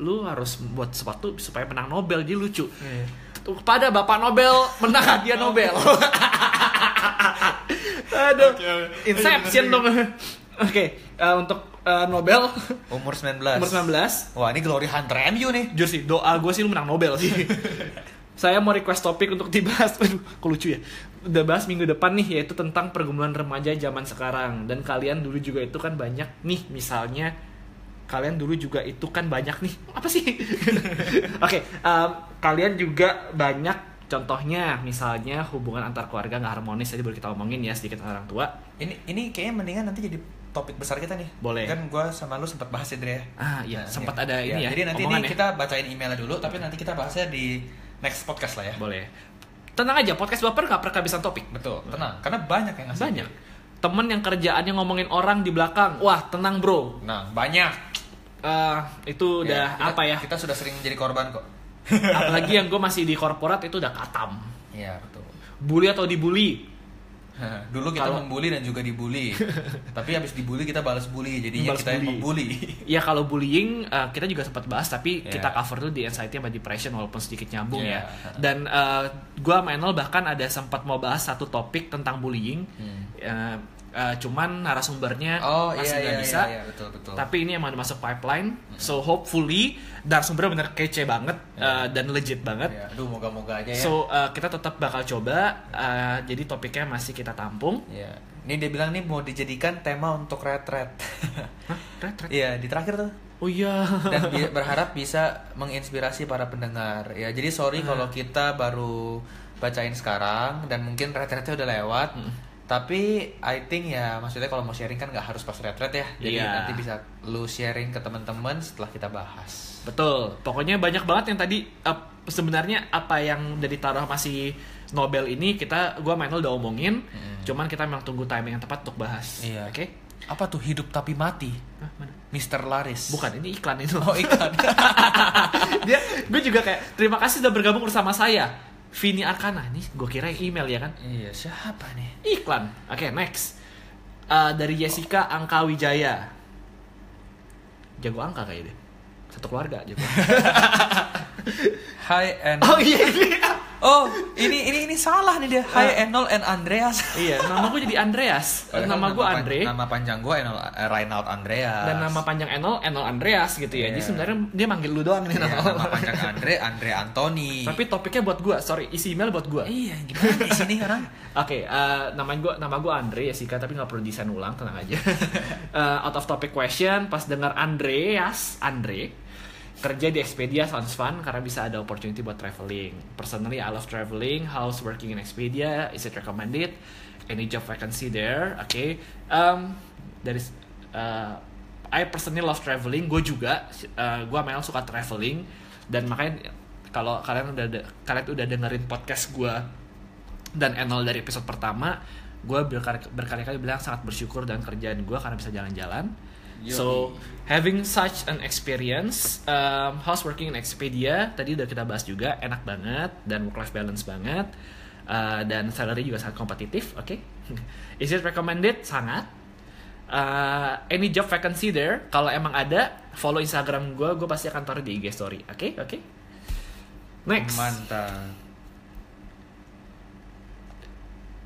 lu harus buat sesuatu supaya menang Nobel jadi lucu. Kepada Bapak Nobel menang hadiah Nobel. Aduh, oke. Inception dong. Oke, eh, untuk eh, Nobel Umur 19. umur 19 Wah, ini Glory Hunter MU nih. Jujur sih, doa gue sih lu menang Nobel sih. Saya mau request topik untuk dibahas. Aduh, kok lucu ya. Udah bahas minggu depan nih, yaitu tentang pergumulan remaja zaman sekarang. Dan kalian dulu juga itu kan banyak nih, misalnya kalian dulu juga itu kan banyak nih. Apa sih? Oke, em, kalian juga banyak contohnya misalnya hubungan antar keluarga nggak harmonis tadi baru kita omongin ya sedikit orang tua Ini ini kayaknya mendingan nanti jadi topik besar kita nih. Boleh. Kan gua sama lu sempat bahas ya, Dre. ya. ah iya Nah, sempat iya. ada ini ya Jadi nanti ini ya. kita bacain emailnya dulu, tapi nanti kita bahasnya di next podcast lah ya. boleh tenang aja podcast baper nggak pernah kehabisan topik Betul, tenang. Karena banyak yang ngasih. banyak temen yang kerjaannya ngomongin orang di belakang wah tenang bro Nah, banyak. Eh, itu udah Ya, kita- apa ya Kita sudah sering menjadi korban kok. apalagi yang gue masih di korporat itu udah katam Iya, betul. bully atau dibully Dulu kita Kalau- membuli dan juga dibully. Tapi habis dibully kita balas bully, jadinya Balas kita yang bully. membuli. ya kalau bullying eh, kita juga sempat bahas tapi Iya. kita cover tuh di anxiety sama depression walaupun sedikit nyambung Iya. ya dan eh, gue sama Enol bahkan ada sempat mau bahas satu topik tentang bullying Hmm. Eh, eh, cuman narasumbernya Oh, masih iya nggak iya, bisa iya iya, betul betul. Tapi ini emang masuk pipeline. So hopefully narasumbernya bener kece banget uh, dan legit banget. Ya, aduh moga-moga aja ya. So uh, kita tetap bakal coba. uh, jadi topiknya masih kita tampung. ya. Ini dia bilang nih mau dijadikan tema untuk retret. Red. Iya, di terakhir tuh. Oh iya. Dan bi- berharap bisa menginspirasi para pendengar. Ya, jadi sorry kalau kita baru bacain sekarang dan mungkin retretnya udah lewat. Tapi I think ya maksudnya kalau mau sharing kan nggak harus pas retret ya. Jadi Iya. nanti bisa lu sharing ke teman-teman setelah kita bahas. Betul. Pokoknya banyak banget yang tadi uh, sebenarnya apa yang dari taruh masih Nobel ini kita gua main udah omongin. Cuman kita memang tunggu timing yang tepat untuk bahas. Iya. Oke. Apa tuh hidup tapi mati? Hah, mana? Mr. Laris. Bukan ini iklan itu. Oh, iklan. dia gue juga kayak terima kasih sudah bergabung bersama saya Vini Arkana nih gue kira yang email ya kan? Iya, siapa nih? iklan. Oke next. Eh, dari Jessica Angka Wijaya jago angka kayaknya deh. Satu keluarga jago. Hi and oh iya ini Oh, ini ini ini salah nih dia. Hi Enol and Andreas. iya nama gue jadi Andreas Padahal nama gue pan- Andre Nama panjang gue Enol eh, Reinald Andreas. dan nama panjang Enol Enol Andreas gitu ya jadi Iya. sebenarnya dia manggil lu doang nih Iya, nama, nama panjang Andre Andre Anthony. tapi topiknya buat gue sorry isi email buat gue iya, gimana di sini orang? Oke, eh, nama gue nama gue Andre ya Sika tapi nggak perlu desain ulang tenang aja. Eh, out of topic question pas dengar Andreas Andre kerja di Expedia sounds fun karena bisa ada opportunity buat traveling. Personally, I love traveling. How's working in Expedia? Is it recommended? Any job vacancy there? Oke, um, dari uh, I personally love traveling. Gue juga, uh, gue memang suka traveling dan makanya kalau kalian udah kalian udah dengerin podcast gue dan Enol dari episode pertama gue berkali- berkali-kali bilang sangat bersyukur dan kerjaan gue karena bisa jalan-jalan so having such an experience um, house working in Expedia tadi udah kita bahas juga enak banget dan work life balance banget Uh, dan salary juga sangat kompetitif oke? Is it recommended? Sangat. Uh, any job vacancy there? Kalau emang ada follow Instagram gue gue pasti akan taruh di IG story oke? Oke? Next. Mantap.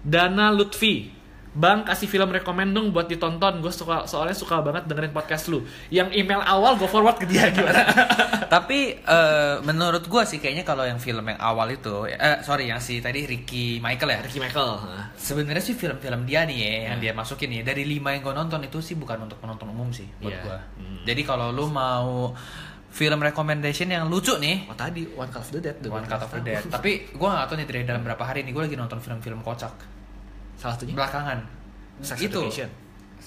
Dana Lutfi Bang kasih film rekomend dong buat ditonton Gue suka soalnya suka banget dengerin podcast lu Yang email awal gue forward ke dia gimana Tapi eh, menurut gue sih kayaknya kalau yang film yang awal itu, eh sorry yang si tadi Ricky Michael ya. Ricky Michael Sebenarnya sih film-film dia nih ya, yang dia masukin nih dari lima yang gue nonton itu sih bukan untuk penonton umum sih buat Iya. gua. Hmm. Jadi kalau lu mau film recommendation yang lucu nih, Oh tadi One Cut of the Dead One Cut of the. Dead. Tapi gue gak tau nih dari dalam berapa hari ini gue lagi nonton film-film kocak Salah satunya belakangan. Sex itu Education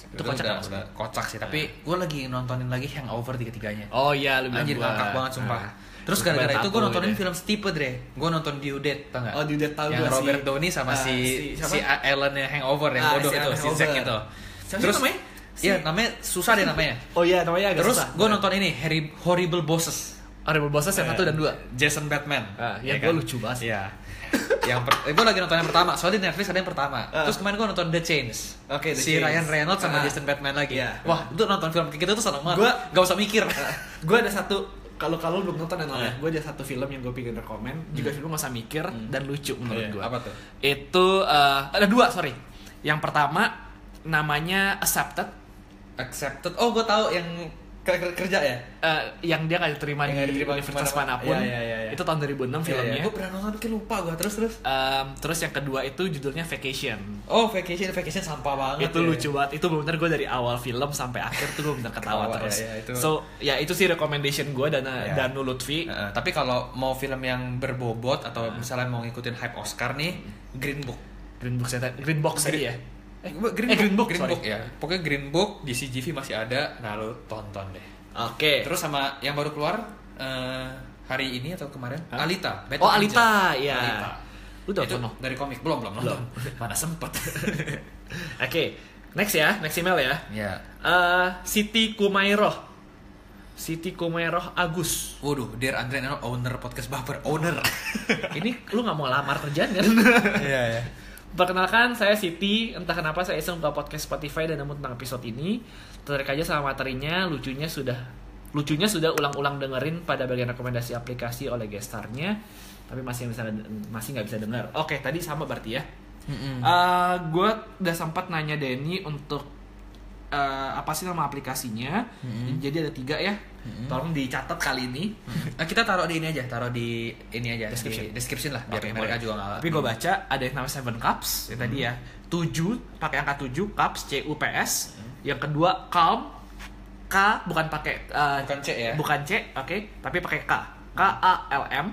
Itu kocak udah, nggak maksudnya? udah kocak sih. Tapi gue lagi nontonin lagi Hangover tiga-tiganya. Oh iya lu bilang Anjir ngakak banget sumpah. Ah. Terus gara-gara itu gue nontonin film Stipe Dre. Gue nonton Due Date, tau gak? Oh Due Date tahu yang gua si- Robert Downey sama Ah, si si si Ellen yang Hangover yang Ah, bodoh si itu, si. Zack itu. Siapa Terus namanya? Iya, namanya susah deh namanya. Oh iya, namanya agak Terus susah. gue nonton ini Harry Horrible Bosses. Horrible Bosses yang satu dan dua. Jason Batman. Ah, Ya yang gua lucu banget. Iya. Yang per, eh, gue lagi nonton yang pertama. Soalnya di Netflix ada yang pertama. Ah. Terus kemarin gue nonton The Chains. Oke, The si Chains. Ryan Reynolds sama Ah. Jason Batman lagi. Iya. Wah, itu nonton film kayak gitu tuh seneng banget. Gua- gak usah mikir. gue ada satu kalau kalau lu belum nonton yang Eh. gue ada satu film yang gue pikir rekomen juga film gak usah mikir dan lucu menurut Iya, gue apa tuh? itu eh, ada dua sorry yang pertama namanya Accepted Accepted. Oh, gue tahu yang kerja ya. eh, yang dia gak diterima Yang di diterima universitas ke mana-mana. mana pun Iya, iya, iya. itu tahun 2006 filmnya Gue pernah nonton, kayak lupa gue. Terus terus. Em, terus yang kedua itu judulnya Vacation Oh, vacation, vacation sampah banget. itu ya. lucu banget itu benar gue dari awal film sampai akhir tuh gue bener ketawa Ketawa, terus ya, ya, itu. so ya itu sih recommendation gue dan Ya. Danu Lutfi Heeh, tapi kalau mau film yang berbobot atau misalnya mau ngikutin hype Oscar nih, Green Book. Green Book saya- Green Box tadi ya Eh, eh, Green Book, Green sorry. Book ya. Pokoknya Green Book di CGV masih ada. Nah, lu tonton deh. oke Terus sama yang baru keluar eh, hari ini atau kemarin, Hah? Alita. Battle Oh, Angel. Alita, iya. Alita. Lu udah Itu no? dari komik belum belum nonton. Mana sempet. Oke, next ya, next email ya. ya. Eh, Siti Kumairoh. Siti Kumairoh Agus. Waduh, Dear Andre owner podcast Baper, owner. Ini lu nggak mau lamar kerjaan kan? Iya, iya. Perkenalkan, saya Siti. Entah kenapa saya iseng buka podcast Spotify dan nemu tentang episode ini. Tertarik aja sama materinya, lucunya sudah lucunya sudah ulang-ulang dengerin pada bagian rekomendasi aplikasi oleh gestarnya, tapi masih bisa masih nggak bisa dengar. Oke, tadi sama berarti ya. Mm-mm. gue udah sempat nanya Denny untuk eh, apa sih nama aplikasinya. Jadi ada tiga ya. Tolong dicatat kali ini. Nah, kita taruh di ini aja, taruh di ini aja, Description. di description lah, biar Oke, mereka boleh. juga nggak. Tapi gue baca ada yang namanya Seven Cups yang tadi ya. 7 pakai angka 7 cups C U P S. Yang kedua calm K bukan pakai eh, Bukan C ya? Bukan C, oke, tapi pakai K. K A L M.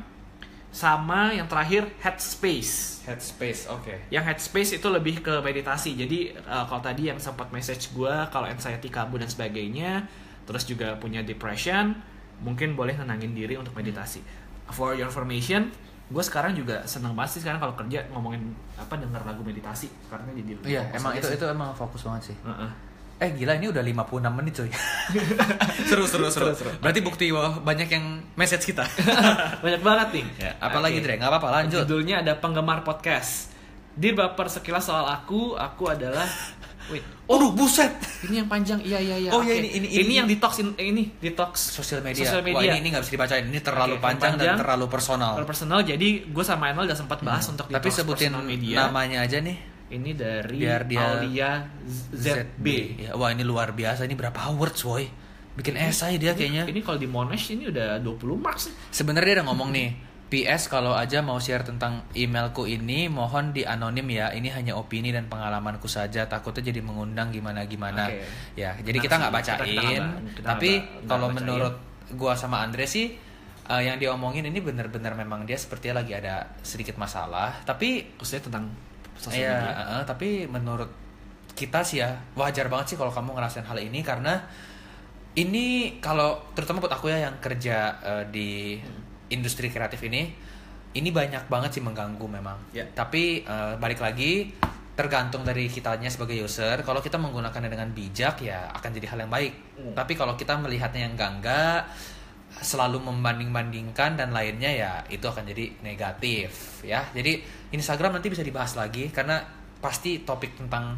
Sama yang terakhir Headspace. Headspace, oke. Yang headspace itu lebih ke meditasi. Jadi uh, kalau tadi yang sempat message gue kalau anxiety kabur dan sebagainya, terus juga punya depression, mungkin boleh nenangin diri untuk meditasi. For your information, gue sekarang juga seneng banget sih sekarang kalau kerja ngomongin apa denger lagu meditasi karena jadi lebih Iya, emang itu sih. itu emang fokus banget sih. Heeh. Eh gila ini udah 56 menit coy. seru, seru seru Seru, seru. Berarti bukti bahwa banyak yang message kita. Banyak banget nih. ya, apalagi Oke. Dre, nggak apa-apa lanjut. Judulnya ada penggemar podcast. Dir baper sekilas soal aku, aku adalah Wait, Aduh, buset. ini yang panjang. Iya, iya, iya. Oh, iya, Oke. ini- ini- ini. yang detox in- ini detox Sosial media. Sosial Wah, media. ini ini nggak bisa dibacain. Ini terlalu Oke, panjang, panjang. dan terlalu personal. Kalau personal, jadi gue sama Enol udah sempat bahas untuk Hmm. Tapi detox sebutin personal media. namanya aja nih. Ini dari Biar dia- Aulia ZB. Ya, wah ini luar biasa. Ini berapa awards, woy? Bikin esai dia kayaknya. Ini kalau di Monash ini udah 20 marks. Sebenarnya dia udah ngomong nih. PS kalau aja mau share tentang emailku ini mohon di anonim ya. Ini hanya opini dan pengalamanku saja. Takutnya jadi mengundang gimana gimana. Oke. Ya, jadi kita nggak kita- bacain. kita nggak- kita tapi kalau menurut gua sama Andre sih eh, yang dia omongin ini benar-benar memang dia sepertinya lagi ada sedikit masalah. Tapi Khususnya tentang sosial Iya, media. eh, tapi menurut kita sih ya wajar banget sih kalau kamu ngerasain hal ini karena ini kalau terutama buat aku ya yang kerja eh, di industri kreatif ini ini banyak banget sih mengganggu memang. Ya. Tapi eh, balik lagi tergantung dari kitanya sebagai user. Kalau kita menggunakannya dengan bijak ya akan jadi hal yang baik. Hmm. Tapi kalau kita melihatnya yang enggak-enggak selalu membanding-bandingkan dan lainnya ya itu akan jadi negatif ya. Jadi Instagram nanti bisa dibahas lagi karena pasti topik tentang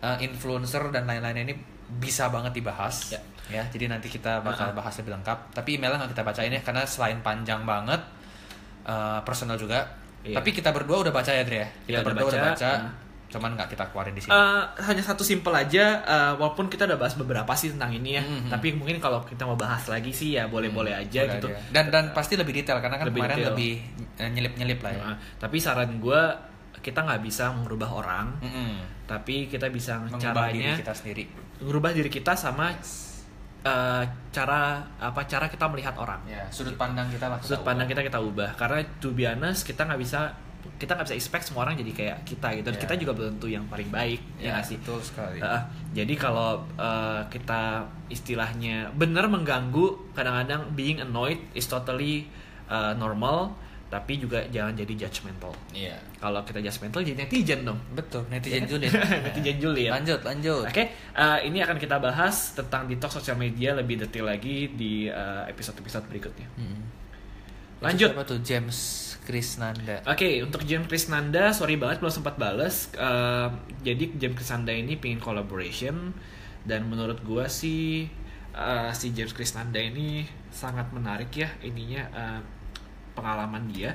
uh, influencer dan lain-lain ini bisa banget dibahas Ya. ya. Jadi nanti kita bakal bahas lebih lengkap. Tapi emailnya nggak kita bacain ya karena selain panjang banget uh, personal juga. Iya. Tapi kita berdua udah baca ya Dre ya. Kita Iya, udah berdua udah baca. baca. Hmm. Cuman nggak kita keluarin di sini. Eh, hanya satu simpel aja, eh, walaupun kita udah bahas beberapa sih tentang ini ya, Mhm. tapi mungkin kalau kita mau bahas lagi sih ya boleh-boleh aja Boleh gitu. aja. Dan dan pasti lebih detail karena kan Lebih kemarin detail. lebih eh, nyelip-nyelip lah ya. Nah, tapi saran gue kita nggak bisa merubah orang, Mm-mm. tapi kita bisa Mengubah diri kita sendiri. merubah diri kita sama eh, cara apa cara kita melihat orang. Ya, sudut pandang kita lah. Sudut pandang kita kita ubah karena to be honest kita nggak bisa kita nggak bisa expect semua orang jadi kayak kita gitu. Dan Ya. Kita juga belum tentu yang paling baik ya Ya, nggak sih. betul sekali. Heeh. jadi kalau eh, kita istilahnya benar mengganggu, kadang-kadang being annoyed is totally eh, normal tapi juga jangan jadi judgmental Iya. kalau kita judgmental jadi netizen dong Betul, netizen Iya. julid. netizen julid Lanjut, lanjut. Oke, eh, ini akan kita bahas tentang detox sosial media lebih detail lagi di episode-episode berikutnya. Hmm. Lanjut. Itu siapa tuh James Krisnanda. Oke, untuk James Krisnanda, sorry banget belum sempat bales. Eh, jadi James Krisnanda ini pingin collaboration dan menurut gua sih eh, si James Krisnanda ini sangat menarik ya ininya eh, pengalaman dia.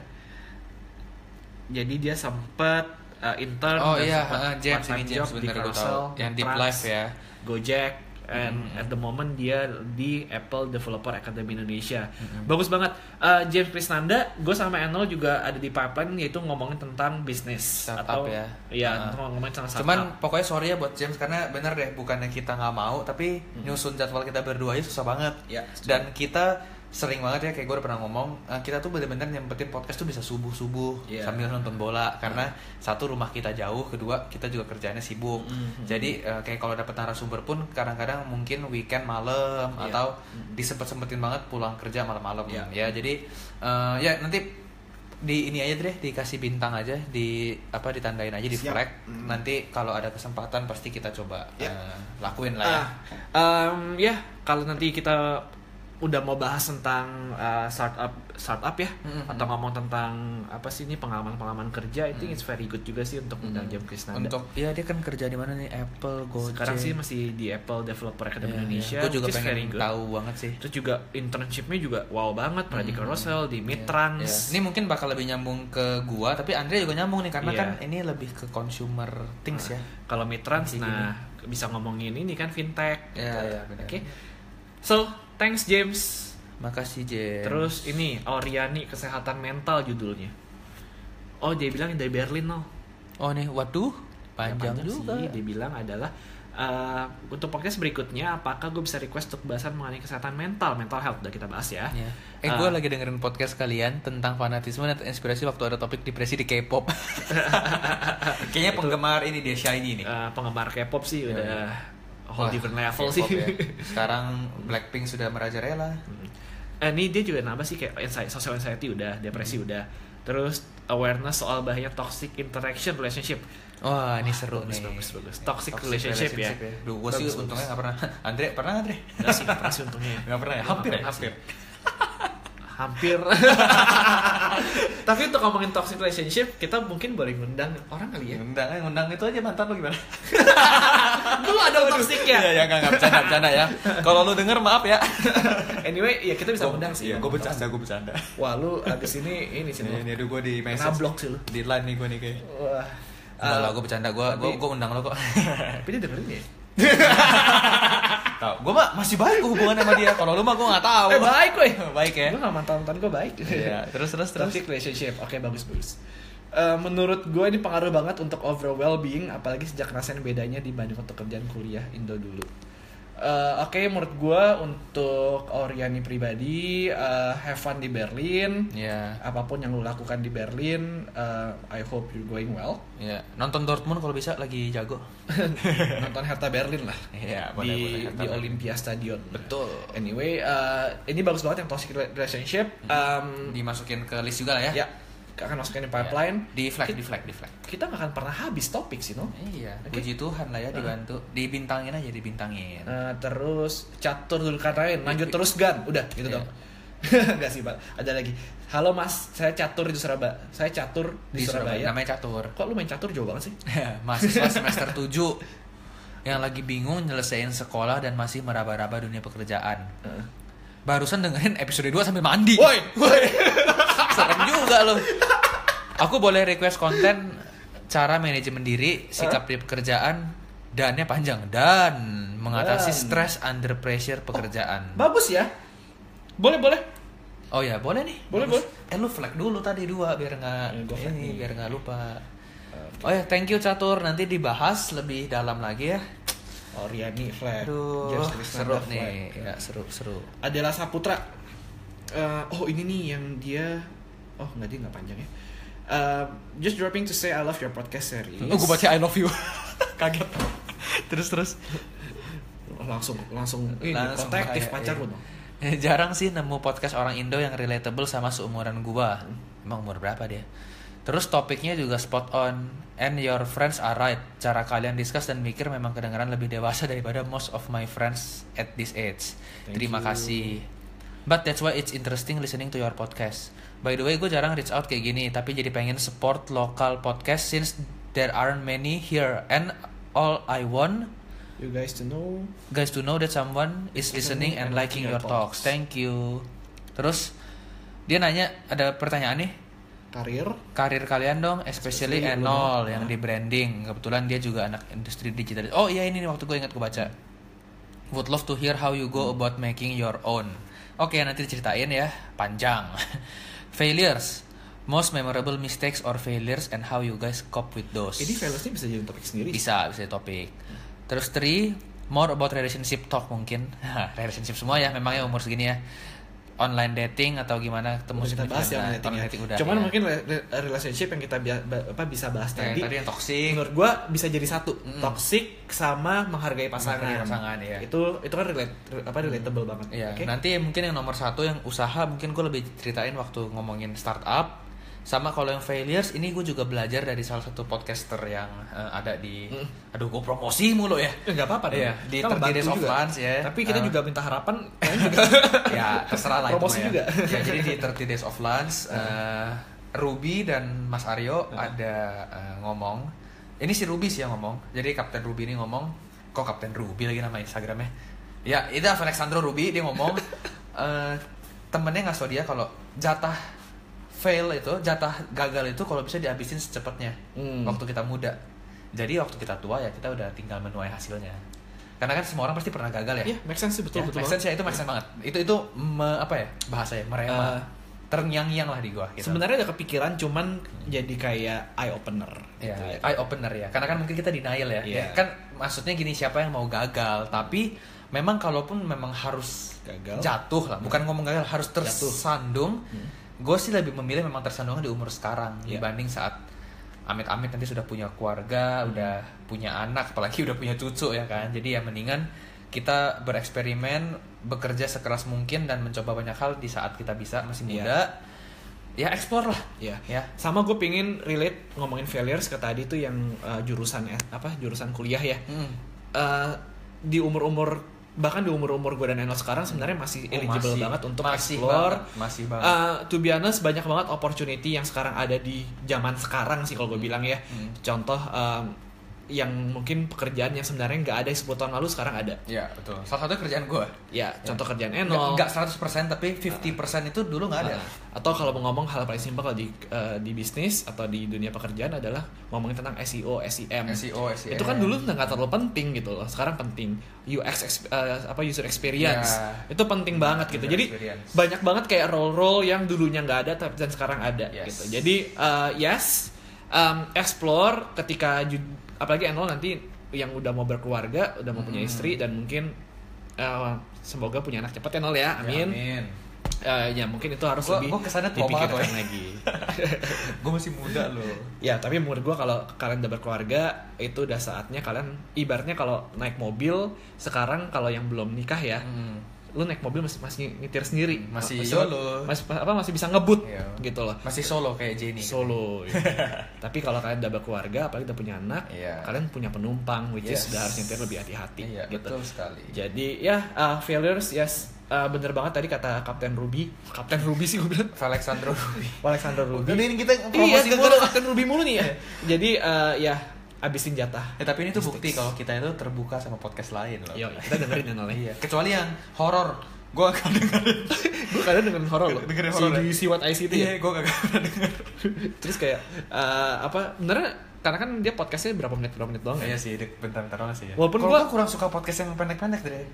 Jadi dia sempat eh, intern Oh dan iya, sempat uh, James part-time ini James job di bener Carousel. Yang Deep Life ya. Gojek and Mm-hmm. at the moment dia di Apple Developer Academy Indonesia. Bagus banget. Uh, James Krisnanda, gue sama Enol juga ada di pipeline yaitu ngomongin tentang bisnis Startup atau ya. Iya, Uh. ngomongin tentang startup. Cuman pokoknya sorry ya buat James karena bener deh bukannya kita nggak mau tapi nyusun jadwal kita berdua aja susah banget. Ya, Dan kita sering banget ya kayak gue udah pernah ngomong eh, kita tuh bener-bener nyempetin podcast tuh bisa subuh subuh Iya. sambil nonton bola karena satu rumah kita jauh kedua kita juga kerjanya sibuk Mhm. jadi eh, kayak kalau dapet narasumber pun kadang-kadang mungkin weekend malam Iya. atau disempet-sempetin banget pulang kerja malam-malam Iya. ya jadi eh, ya nanti di ini aja deh dikasih bintang aja di apa ditandain aja di Siap. flag Hmm. nanti kalau ada kesempatan pasti kita coba Ya. eh, lakuin lah ya em, ya kalau nanti kita udah mau bahas tentang uh, startup startup ya Mm-mm. atau ngomong tentang apa sih ini pengalaman-pengalaman kerja itu it's very good juga sih untuk undang James Krisnanda. untuk ya dia kan kerja di mana nih Apple Gojek Sekarang sih masih di Apple Developer Academy Iya, Indonesia. gue juga is very pengen good. tahu banget sih Terus juga internshipnya juga wow banget, pernah di Hmm. Carousel, di Iya, Mitrans. iya. Ini mungkin bakal lebih nyambung ke gua, tapi Andre juga nyambung nih karena Iya. kan ini lebih ke consumer things ya. Kalau Mitrans, nah bisa ngomongin ini kan fintech. Iya, gitu. iya, benar. Oke. So, thanks James. Makasih James. Terus ini Oriani kesehatan mental judulnya. Oh dia bilang dari Berlin no. oh nih, waduh, Ya, panjang, juga. sih. Dia bilang adalah eh, untuk podcast berikutnya apakah gue bisa request untuk bahasan mengenai kesehatan mental, mental health udah kita bahas ya. Ya. Eh, Ah. gue lagi dengerin podcast kalian tentang fanatisme dan inspirasi waktu ada topik depresi di K-pop. Kayaknya penggemar ini dia Shiny nih. Eh, penggemar K-pop sih Iya, udah. Whole Wah, different level sih. ya. Sekarang Blackpink sudah merajalela. Eh, ini dia juga nambah sih kayak anxiety, social anxiety udah, depresi Hmm. udah. Terus awareness soal bahaya toxic interaction relationship. Wah, ini seru bagus, nih. bagus, bagus. Toxic relationship ya. Duh, gue sih Bagus, untungnya bagus. gak pernah. Andre, pernah gak, Andre? Enggak sih, pernah sih untungnya. Gak pernah ya? Hampir ya? Hampir. Hampir. Tapi untuk ngomongin toxic relationship, kita mungkin boleh ngundang orang kali ya. Ngundang, eh, ngundang itu aja mantan lu gimana? Lu ada toxic Iya, ya? ya, gak, gak bercanda, bercanda ya. Kalau lu denger maaf ya. Anyway, ya kita bisa undang sih. Iya, gue bercanda, gue bercanda. Wah, lu abis ini ini sih. Ini, aduh gue di message. blok sih lu. Di line nih gue nih kayak. Wah. Enggak lah, Ah, gue bercanda. Gue undang lo kok. Tapi dia dengerin ya? Tahu. Gue mah masih baik hubungan sama dia. Kalau lu mah gue gak tahu. Eh, baik weh. baik ya. Gue gak mantan-mantan gue baik. Iya, terus terus terus. Toxic relationship. Oke, bagus bagus. Eh, menurut gue ini pengaruh banget untuk overall well-being, apalagi sejak ngerasain bedanya dibanding untuk kerjaan kuliah Indo dulu. Eh, Oke, menurut gue untuk Oriani pribadi, eh, have fun di Berlin. Iya. Apa pun yang lu lakukan di Berlin, eh, I hope you're going well. Iya. Nonton Dortmund kalau bisa lagi jago. Nonton Hertha Berlin lah. Iya, boleh, di, boleh. di Olympia Stadion. Betul. Anyway, eh, ini bagus banget yang toxic relationship. Um, Dimasukin ke list juga lah ya. ya, akan masukin di pipeline. Di flag, di flag, di flag. Kita nggak akan pernah habis topik sih, no? Iya, Oke. puji Tuhan lah ya dibantu. Dibintangin aja, dibintangin. Eh, terus catur dulu katain, lanjut terus gan, udah gitu Iya. dong. Enggak sih, Pak. Ada lagi. Halo Mas, saya catur di Surabaya. Saya catur di, di Surabaya. Surabaya. Namanya catur. Kok lu main catur jauh banget sih? Mahasiswa semester 7 yang lagi bingung nyelesain sekolah dan masih meraba-raba dunia pekerjaan. Heeh. Barusan dengerin episode 2 sambil mandi. Woi, woi. Serem juga loh. Aku boleh request konten cara manajemen diri, sikap di pekerjaan, dannya panjang dan mengatasi Dan. stres under pressure pekerjaan. Bagus ya. Boleh, boleh. Oh ya, boleh nih. Boleh, Bagus. Eh lu flag dulu tadi dua biar nggak Ya, flag ini biar nggak lupa. Oh ya, thank you Catur. Nanti dibahas lebih dalam lagi ya. Oriani flag. Aduh, seru flag. nih. Ya, seru, seru. Adalah Saputra. Eh, oh ini nih yang dia. Oh nggak dia nggak panjang ya. Eh, just dropping to say I love your podcast series. Oh, gue baca I love you. Kaget. terus terus. langsung langsung ini Langsung kayak, pacar iya. dong. Eh, Jarang sih nemu podcast orang Indo yang relatable sama seumuran gua. Emang umur berapa dia? Terus topiknya juga spot on and your friends are right. Cara kalian discuss dan mikir memang kedengaran lebih dewasa daripada most of my friends at this age. Thank Terima you. kasih. But that's why it's interesting listening to your podcast. By the way, gue jarang reach out kayak gini, tapi jadi pengen support local podcast since there aren't many here. And all I want You guys to know guys to know that someone is listening and liking your talks. Thank you. Terus dia nanya ada pertanyaan nih karir. karir kalian dong, especially Especially Enol yang di branding. Kebetulan dia juga anak industri digital. Oh iya ini nih waktu gue ingat gue baca. Would love to hear how you go about making your own. Oke nanti diceritain ya, panjang. failures, most memorable mistakes or failures and how you guys cope with those. Ini failures bisa jadi topik sendiri. Bisa, bisa jadi topik. Terus three, more about relationship talk mungkin. relationship semua ya, memangnya umur segini ya. Online dating atau gimana ketemu kita bahas ya online dating, ya. dating udah. Cuman ya. mungkin re- re- relationship yang kita bia- apa bisa bahas Ya, tadi. tadi yang toxic. Menurut gua bisa jadi satu, Mm-mm. toxic sama menghargai pasangan. Menghargai pasangan, iya. Itu itu kan relate apa relatable banget. Iya, Oke? nanti mungkin yang nomor satu yang usaha mungkin gue lebih ceritain waktu ngomongin startup. Sama kalau yang failures ini gue juga belajar dari salah satu podcaster yang eh, ada di, Mm. aduh gue promosi mulu ya. Ya, nggak apa-apa dong. Iya, di Kita 30 membantu Days of. Lunch ya. Tapi kita Eh, juga minta harapan juga ya terserah lah itu Promosi mah ya. juga. ya jadi di 30 Days of Lunch eh, Ruby dan Mas Aryo ada eh, ngomong ini si Ruby sih yang ngomong jadi Kapten Ruby ini ngomong kok Kapten Ruby lagi nama Instagramnya ya itu Alexandro Ruby dia ngomong eh, temennya tau dia kalau jatah fail itu jatah gagal itu kalau bisa dihabisin secepatnya Hmm. waktu kita muda jadi waktu kita tua ya kita udah tinggal menuai hasilnya karena kan semua orang pasti pernah gagal ya Iya, make sense sih betul Ya, betul. make sense ya itu make sense banget. Itu itu me- apa ya bahasa ya merema. Eh, Terngiang-ngiang lah di gua gitu. Sebenarnya ada kepikiran cuman jadi kayak eye opener. ya, gitu ya. eye opener ya. Karena kan mungkin kita denial ya. Iya. Ya, Kan maksudnya gini siapa yang mau gagal, tapi memang kalaupun memang harus Gagal. jatuh lah, bukan ngomong gagal harus Jatuh. tersandung. Hmm. Gue sih lebih memilih memang tersandungnya di umur sekarang Iya. dibanding saat amit-amit nanti sudah punya keluarga, Hmm. udah punya anak, apalagi udah punya cucu ya kan. Jadi ya mendingan kita bereksperimen, bekerja sekeras mungkin dan mencoba banyak hal di saat kita bisa masih Iya. muda. Ya explore lah. Iya. Ya. Sama gue pingin relate ngomongin failures ke tadi tuh yang uh, jurusan eh, apa jurusan kuliah ya. Mm. Uh, di umur-umur bahkan di umur-umur gue dan Enol sekarang sebenarnya masih Oh, eligible masih. banget untuk Masih explore. banget, masih banget. Uh, to be honest banyak banget opportunity yang sekarang ada di zaman sekarang sih kalau gue bilang ya. Hmm. Contoh um, yang mungkin pekerjaan yang sebenarnya nggak ada 10 tahun lalu sekarang ada. Ya, betul. Salah satu kerjaan gue. Ya, contoh kerjaan Enol. Enol. Enggak 100% tapi 50% itu dulu nggak ada. Nah, atau kalau mau ngomong hal paling simpel kalau di eh, di bisnis atau di dunia pekerjaan adalah ngomongin tentang SEO, SEM. SEO, SEM. Itu kan dulu nggak terlalu penting gitu loh. Sekarang penting. UX ex- eh, apa user experience. Ya. Itu penting banget gitu. Jadi experience. banyak banget kayak role-role yang dulunya nggak ada tapi dan sekarang ada Yes. gitu. Jadi eh, yes, um, explore ketika apalagi Enol nanti yang udah mau berkeluarga, udah mau punya Hmm. istri dan mungkin eh, semoga punya anak cepat Enol ya. Amin. amin. Eh, ya mungkin itu harus Gua- lebih gua banget, dipikirkan woy. lagi. gue masih muda loh. ya tapi menurut gua kalau kalian udah berkeluarga itu udah saatnya kalian ibaratnya kalau naik mobil sekarang kalau yang belum nikah ya Hmm. Lu naik mobil masih masih nyetir sendiri Masih masih YOLO. masih apa masih bisa ngebut Iya. gitu loh Masih solo kayak Jenny. solo gitu. tapi kalau kalian udah berkeluarga apalagi udah punya anak Iya. kalian punya penumpang which is Yes. udah harus nyetir lebih hati-hati Iya, gitu betul sekali. jadi ya uh, failures yes uh, bener banget tadi kata Kapten Ruby Kapten Ruby sih gue bilang Alexandro Ruby. Alexander Ruby Udah ini kita Iya, promosi gara-gara mulu. Kapten Ruby mulu nih ya. Jadi eh, ya abisin jatah. Ya, tapi ini tuh bukti kalau kita itu terbuka sama podcast lain loh. Yo, kita dengerin ya Nol, ya. Iya. Kecuali yang horor, gue akan dengerin. Gue kadang dengerin horor loh. Dengerin si horor, ya? Do You See What I See itu Iya, ya. gue gak pernah denger. Terus kayak eh, apa? Benernya karena kan dia podcastnya berapa menit berapa menit doang Iya ya. sih, dek- bentar-bentar doang sih ya. Walaupun gua kurang suka podcast yang pendek-pendek deh.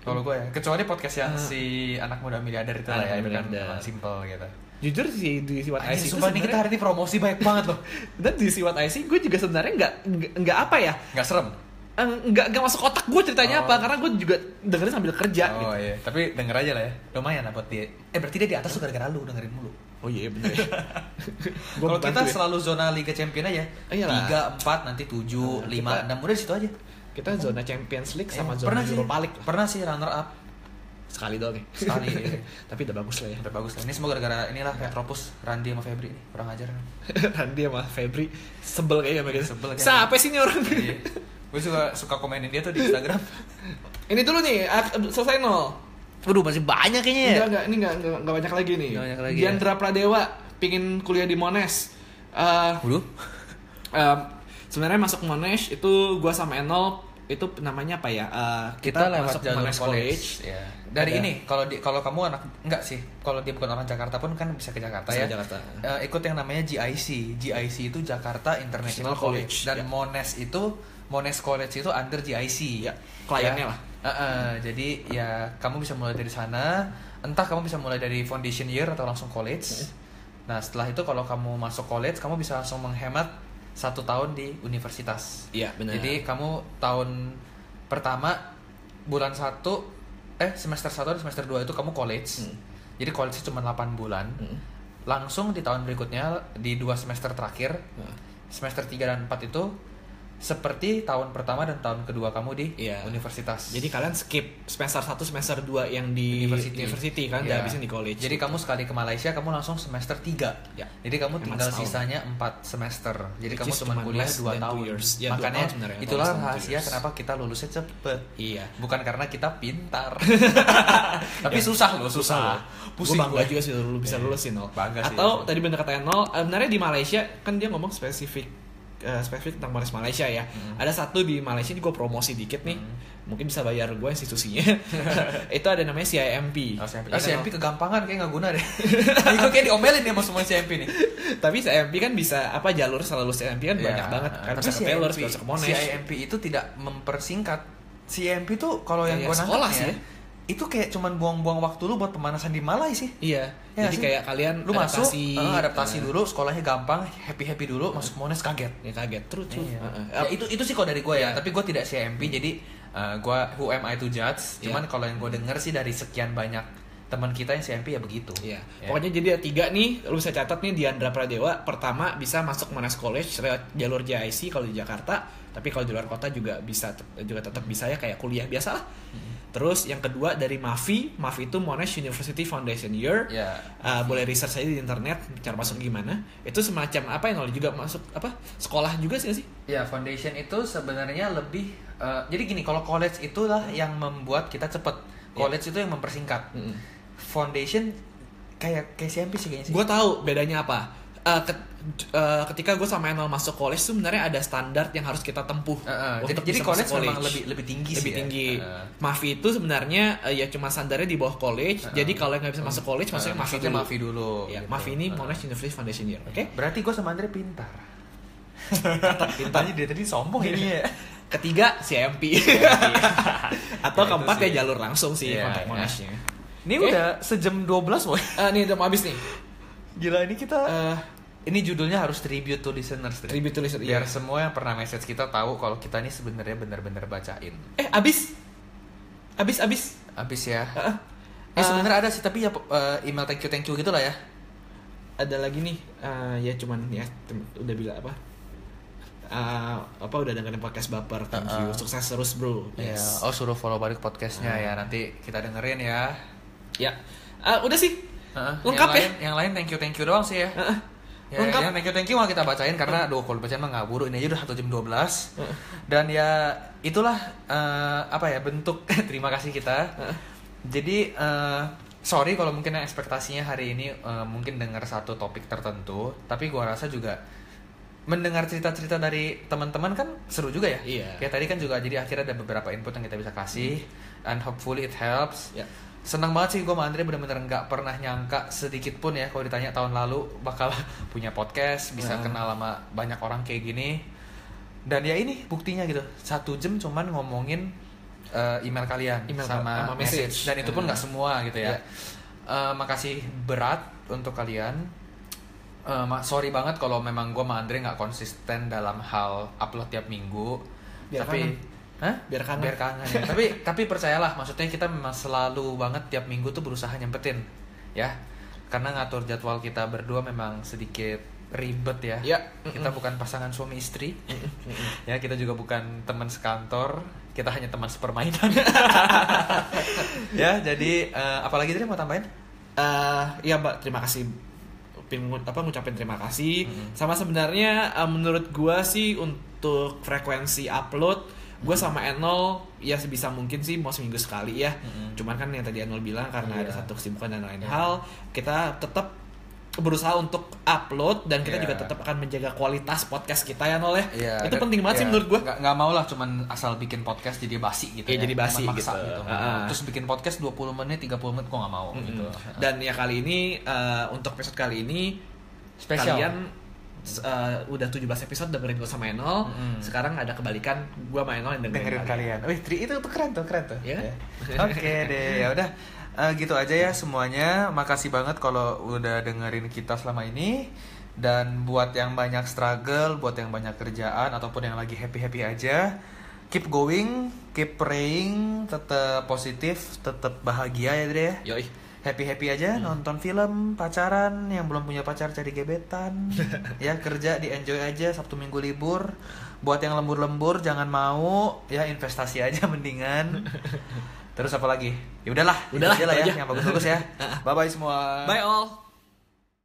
Kalau gue ya, kecuali podcast yang Ah. si anak muda miliarder itu lah ya, kan simple gitu. Jujur si Do You See What I Anjing, See itu sumpah nih kita hari ini promosi banyak banget loh. dan Do You See What I See gue juga sebenarnya nggak nggak- nggak apa ya Gak serem. eh, nggak nggak masuk otak gue ceritanya Oh. apa karena gue juga dengerin sambil kerja oh gitu. iya, tapi denger aja lah ya. Lumayan lah buat dia. Eh berarti dia di atas tuh gara-gara lu dengerin mulu. Oh iya bener Kalau kita ya. selalu zona Liga Champion aja. Iyalah. 3, 4, nanti 7, Nah, 5, kita- 6 udah di situ aja. kita zona Champions League sama Iya, zona pernah sih, Europa League. Pernah sih runner up. Sekali doang nih Sekali, iya. tapi udah bagus lah ya Udah bagus lah. Ini semua gara-gara inilah Retropus, Randy sama Febri nih, kurang ajar. Randy sama Febri sebel kayaknya gitu Sebel kayaknya. siapa sih ini orang Iya. Gue suka suka komenin dia tuh di Instagram. ini dulu nih ak- selesai nol Waduh, masih banyak kayaknya ya. Enggak, enggak, ini enggak, enggak, enggak banyak lagi nih. Enggak banyak lagi Diandra Pradewa pingin kuliah di Monash. Eh, Waduh. em, sebenarnya masuk Monash itu gua sama Enol itu namanya apa ya? Eh, Kita, lewat masuk jalur Monash college. Ya. Dari Ada- ini kalau di kalau kamu anak enggak sih, kalau dia bukan orang Jakarta pun kan bisa ke Jakarta Bisa ya. ke Jakarta. Eh, ikut yang namanya GIC. GIC itu Jakarta International College, College dan ya. Monash itu Monash College itu under GIC. Ya, kliennya Ya. lah. Eh, eh, jadi ya kamu bisa mulai dari sana. Entah kamu bisa mulai dari foundation year atau langsung college. Nah setelah itu kalau kamu masuk college, kamu bisa langsung menghemat satu tahun di universitas. Iya, benar. Jadi kamu tahun pertama bulan satu eh semester 1 dan semester 2 itu kamu college. Hmm. Jadi college cuma 8 bulan. Hmm. Langsung di tahun berikutnya di dua semester terakhir, Nah. semester 3 dan 4 itu seperti tahun pertama dan tahun kedua kamu di Iya. universitas. Jadi kalian skip semester 1 semester 2 yang di university, kan Iya. udah habisin di college. Jadi kamu sekali ke Malaysia kamu langsung semester 3. Ya. Jadi kamu tinggal setahun. sisanya 4 semester. Jadi Which kamu cuma kuliah less 2 than two tahun. years. Dua Makanya tahun sebenarnya, itulah rahasia kenapa kita lulusnya cepet. Iya. Bukan karena kita pintar. Tapi susah loh, susah. Gue Pusing bangga gue. juga sih lu bisa Iya. lulus sih nol. Bangga sih. Atau tadi bener kata nol, sebenarnya di Malaysia kan dia ngomong spesifik eh, spesifik tentang Monash Malaysia ya. Hmm. Ada satu di Malaysia ini gue promosi dikit nih. Mungkin bisa bayar gue institusinya. itu ada namanya CIMP. Oh, CMP. Ya Ah, kegampangan kayak nggak guna deh. Gue kayak diomelin ya sama semua CMP nih. Tapi CIMP kan bisa apa jalur selalu CIMP kan banyak Ya, banget. Kan bisa ke Taylor, bisa ke Monash. CIMP itu tidak mempersingkat. CIMP itu kalau yang gue nangkep ya, ya. itu kayak cuman buang-buang waktu lu buat pemanasan di Malai sih. Iya. Ya Jadi sih? kayak kalian lu masuk adaptasi, eh, adaptasi eh, dulu, sekolahnya gampang, happy happy dulu, masuk Monash kaget. Ya kaget true. Iya. Heeh. Ya, itu itu sih kalau dari gue ya, Iya. tapi gue tidak CMP jadi eh, gue who am I to judge. Cuman Iya. kalau yang gue denger sih dari sekian banyak teman kita yang CMP ya begitu. Iya. Ya. Pokoknya jadi tiga nih, lu bisa catat nih Diandra Pradewa. Pertama bisa masuk Monash College lewat jalur JIC kalau di Jakarta, tapi kalau di luar kota juga bisa juga tetap bisa ya kayak kuliah biasa lah. Terus yang kedua dari MAFI, MAFI itu Monash University Foundation Year. Ya. Uh, boleh research aja di internet cara masuk gimana. Itu semacam apa yang juga masuk apa? Sekolah juga sih sih? Ya, foundation itu sebenarnya lebih eh, jadi gini, kalau college itulah yang membuat kita cepet. College itu yang mempersingkat. Mm-mm. Foundation kayak kayak CMP sih kayaknya sih. Gue tahu bedanya apa. Uh, ket- uh, ketika gue sama Enol masuk college tuh sebenarnya ada standar yang harus kita tempuh eh, jadi untuk jadi college, masuk memang lebih lebih tinggi lebih sih. ya. tinggi. Eh, Mafi itu sebenarnya uh, ya cuma standarnya di bawah college. Uh-uh. Jadi kalau yang nggak bisa masuk college, masuknya eh, Mafi maksudnya dulu. Mafi dulu. Ya, gitu. Mafi ini Eh. Monash University Foundation Year. Oke. Berarti gue sama Andre pintar. Pintar. Tadi dia tadi sombong ini ya. Ketiga CMP. Atau Ya, keempat ya jalur langsung sih Iya, kontak iya. Monashnya. Ini Oke. udah sejam 12 boy. Eh, nih udah mau habis nih. Gila ini kita Eh, ini judulnya harus tribute to listeners. Tribute to listener. Biar Iya. semua yang pernah message kita tahu kalau kita ini sebenarnya benar-benar bacain. Eh, habis. Habis, habis. Abis ya. Heeh. Eh sebenarnya ada sih tapi ya eh, email thank you thank you gitu lah ya. ada lagi nih eh, ya cuman ya udah bilang apa Eh, apa udah dengerin podcast baper thank you sukses terus bro Ya, yes. oh suruh follow balik podcastnya Hmm. ya nanti kita dengerin ya. ya Eh, udah sih Heeh, Lengkap yang ya? lain, Yang lain thank you thank you doang sih ya. Heeh. Ya, Lengkap. yang thank you thank you mau kita bacain karena aduh kalau bacain mah nggak buru ini aja udah satu jam 12 Heeh. dan ya itulah eh, apa ya bentuk terima kasih kita Heeh. jadi eh, sorry kalau mungkin ekspektasinya hari ini eh, mungkin dengar satu topik tertentu tapi gua rasa juga mendengar cerita-cerita dari teman-teman kan seru juga ya Iya. kayak tadi kan juga jadi akhirnya ada beberapa input yang kita bisa kasih and hopefully it helps Ya. Senang banget sih gue sama Andre bener-bener nggak pernah nyangka sedikit pun ya kalau ditanya tahun lalu bakal punya podcast bisa Nah. kenal sama banyak orang kayak gini dan ya ini buktinya gitu satu jam cuman ngomongin eh, email kalian Email sama, sama message. message. dan itu pun nggak Nah. semua gitu ya Ya. Eh, makasih berat untuk kalian ma- sorry banget kalau memang gue sama Andre nggak konsisten dalam hal upload tiap minggu Biar tapi. Hah? Biar kangen. Biar kangen ya. tapi tapi percayalah, maksudnya kita memang selalu banget tiap minggu tuh berusaha nyempetin, ya. Karena ngatur jadwal kita berdua memang sedikit ribet ya. Ya. Kita bukan pasangan suami istri. ya, kita juga bukan teman sekantor. Kita hanya teman sepermainan. ya, jadi eh, apalagi tadi mau tambahin? eh ya mbak terima kasih apa ngucapin terima kasih sama sebenarnya eh, menurut gua sih untuk frekuensi upload gua sama Enol ya sebisa mungkin sih mau seminggu sekali ya Mm-mm. cuman kan yang tadi Enol bilang karena ada Iya. satu kesibukan dan lain Iya. hal kita tetap berusaha untuk upload dan kita Iya. juga tetap akan menjaga kualitas podcast kita ya Nol ya Iya, itu dan- penting banget sih iya, menurut gua Nggak, nggak mau lah cuman asal bikin podcast jadi basi gitu Iya, ya. jadi basi Cuman maksa gitu. gitu. Ah. Terus bikin podcast 20 menit, 30 menit gua nggak mau gitu. dan ya kali ini eh, untuk episode kali ini Spesial. kalian uh, udah 17 episode dengerin gue sama Enol Mm-mm. sekarang ada kebalikan gue sama Enol yang dengerin, dengerin kalian. Wih, Tri, itu tuh keren tuh, keren tuh. Iya. Ya. Oke deh, ya udah. Eh, gitu aja ya semuanya. Makasih banget kalau udah dengerin kita selama ini. Dan buat yang banyak struggle, buat yang banyak kerjaan ataupun yang lagi happy-happy aja, keep going, keep praying, tetap positif, tetap bahagia ya Dre ya. Yoi. Happy-happy aja nonton film, pacaran, yang belum punya pacar cari gebetan. ya kerja di enjoy aja Sabtu Minggu libur. Buat yang lembur-lembur jangan mau, ya investasi aja mendingan. Terus apa lagi? Ya udahlah, Udahlah, lah ya aja. yang bagus-bagus ya. Bye bye semua. Bye all.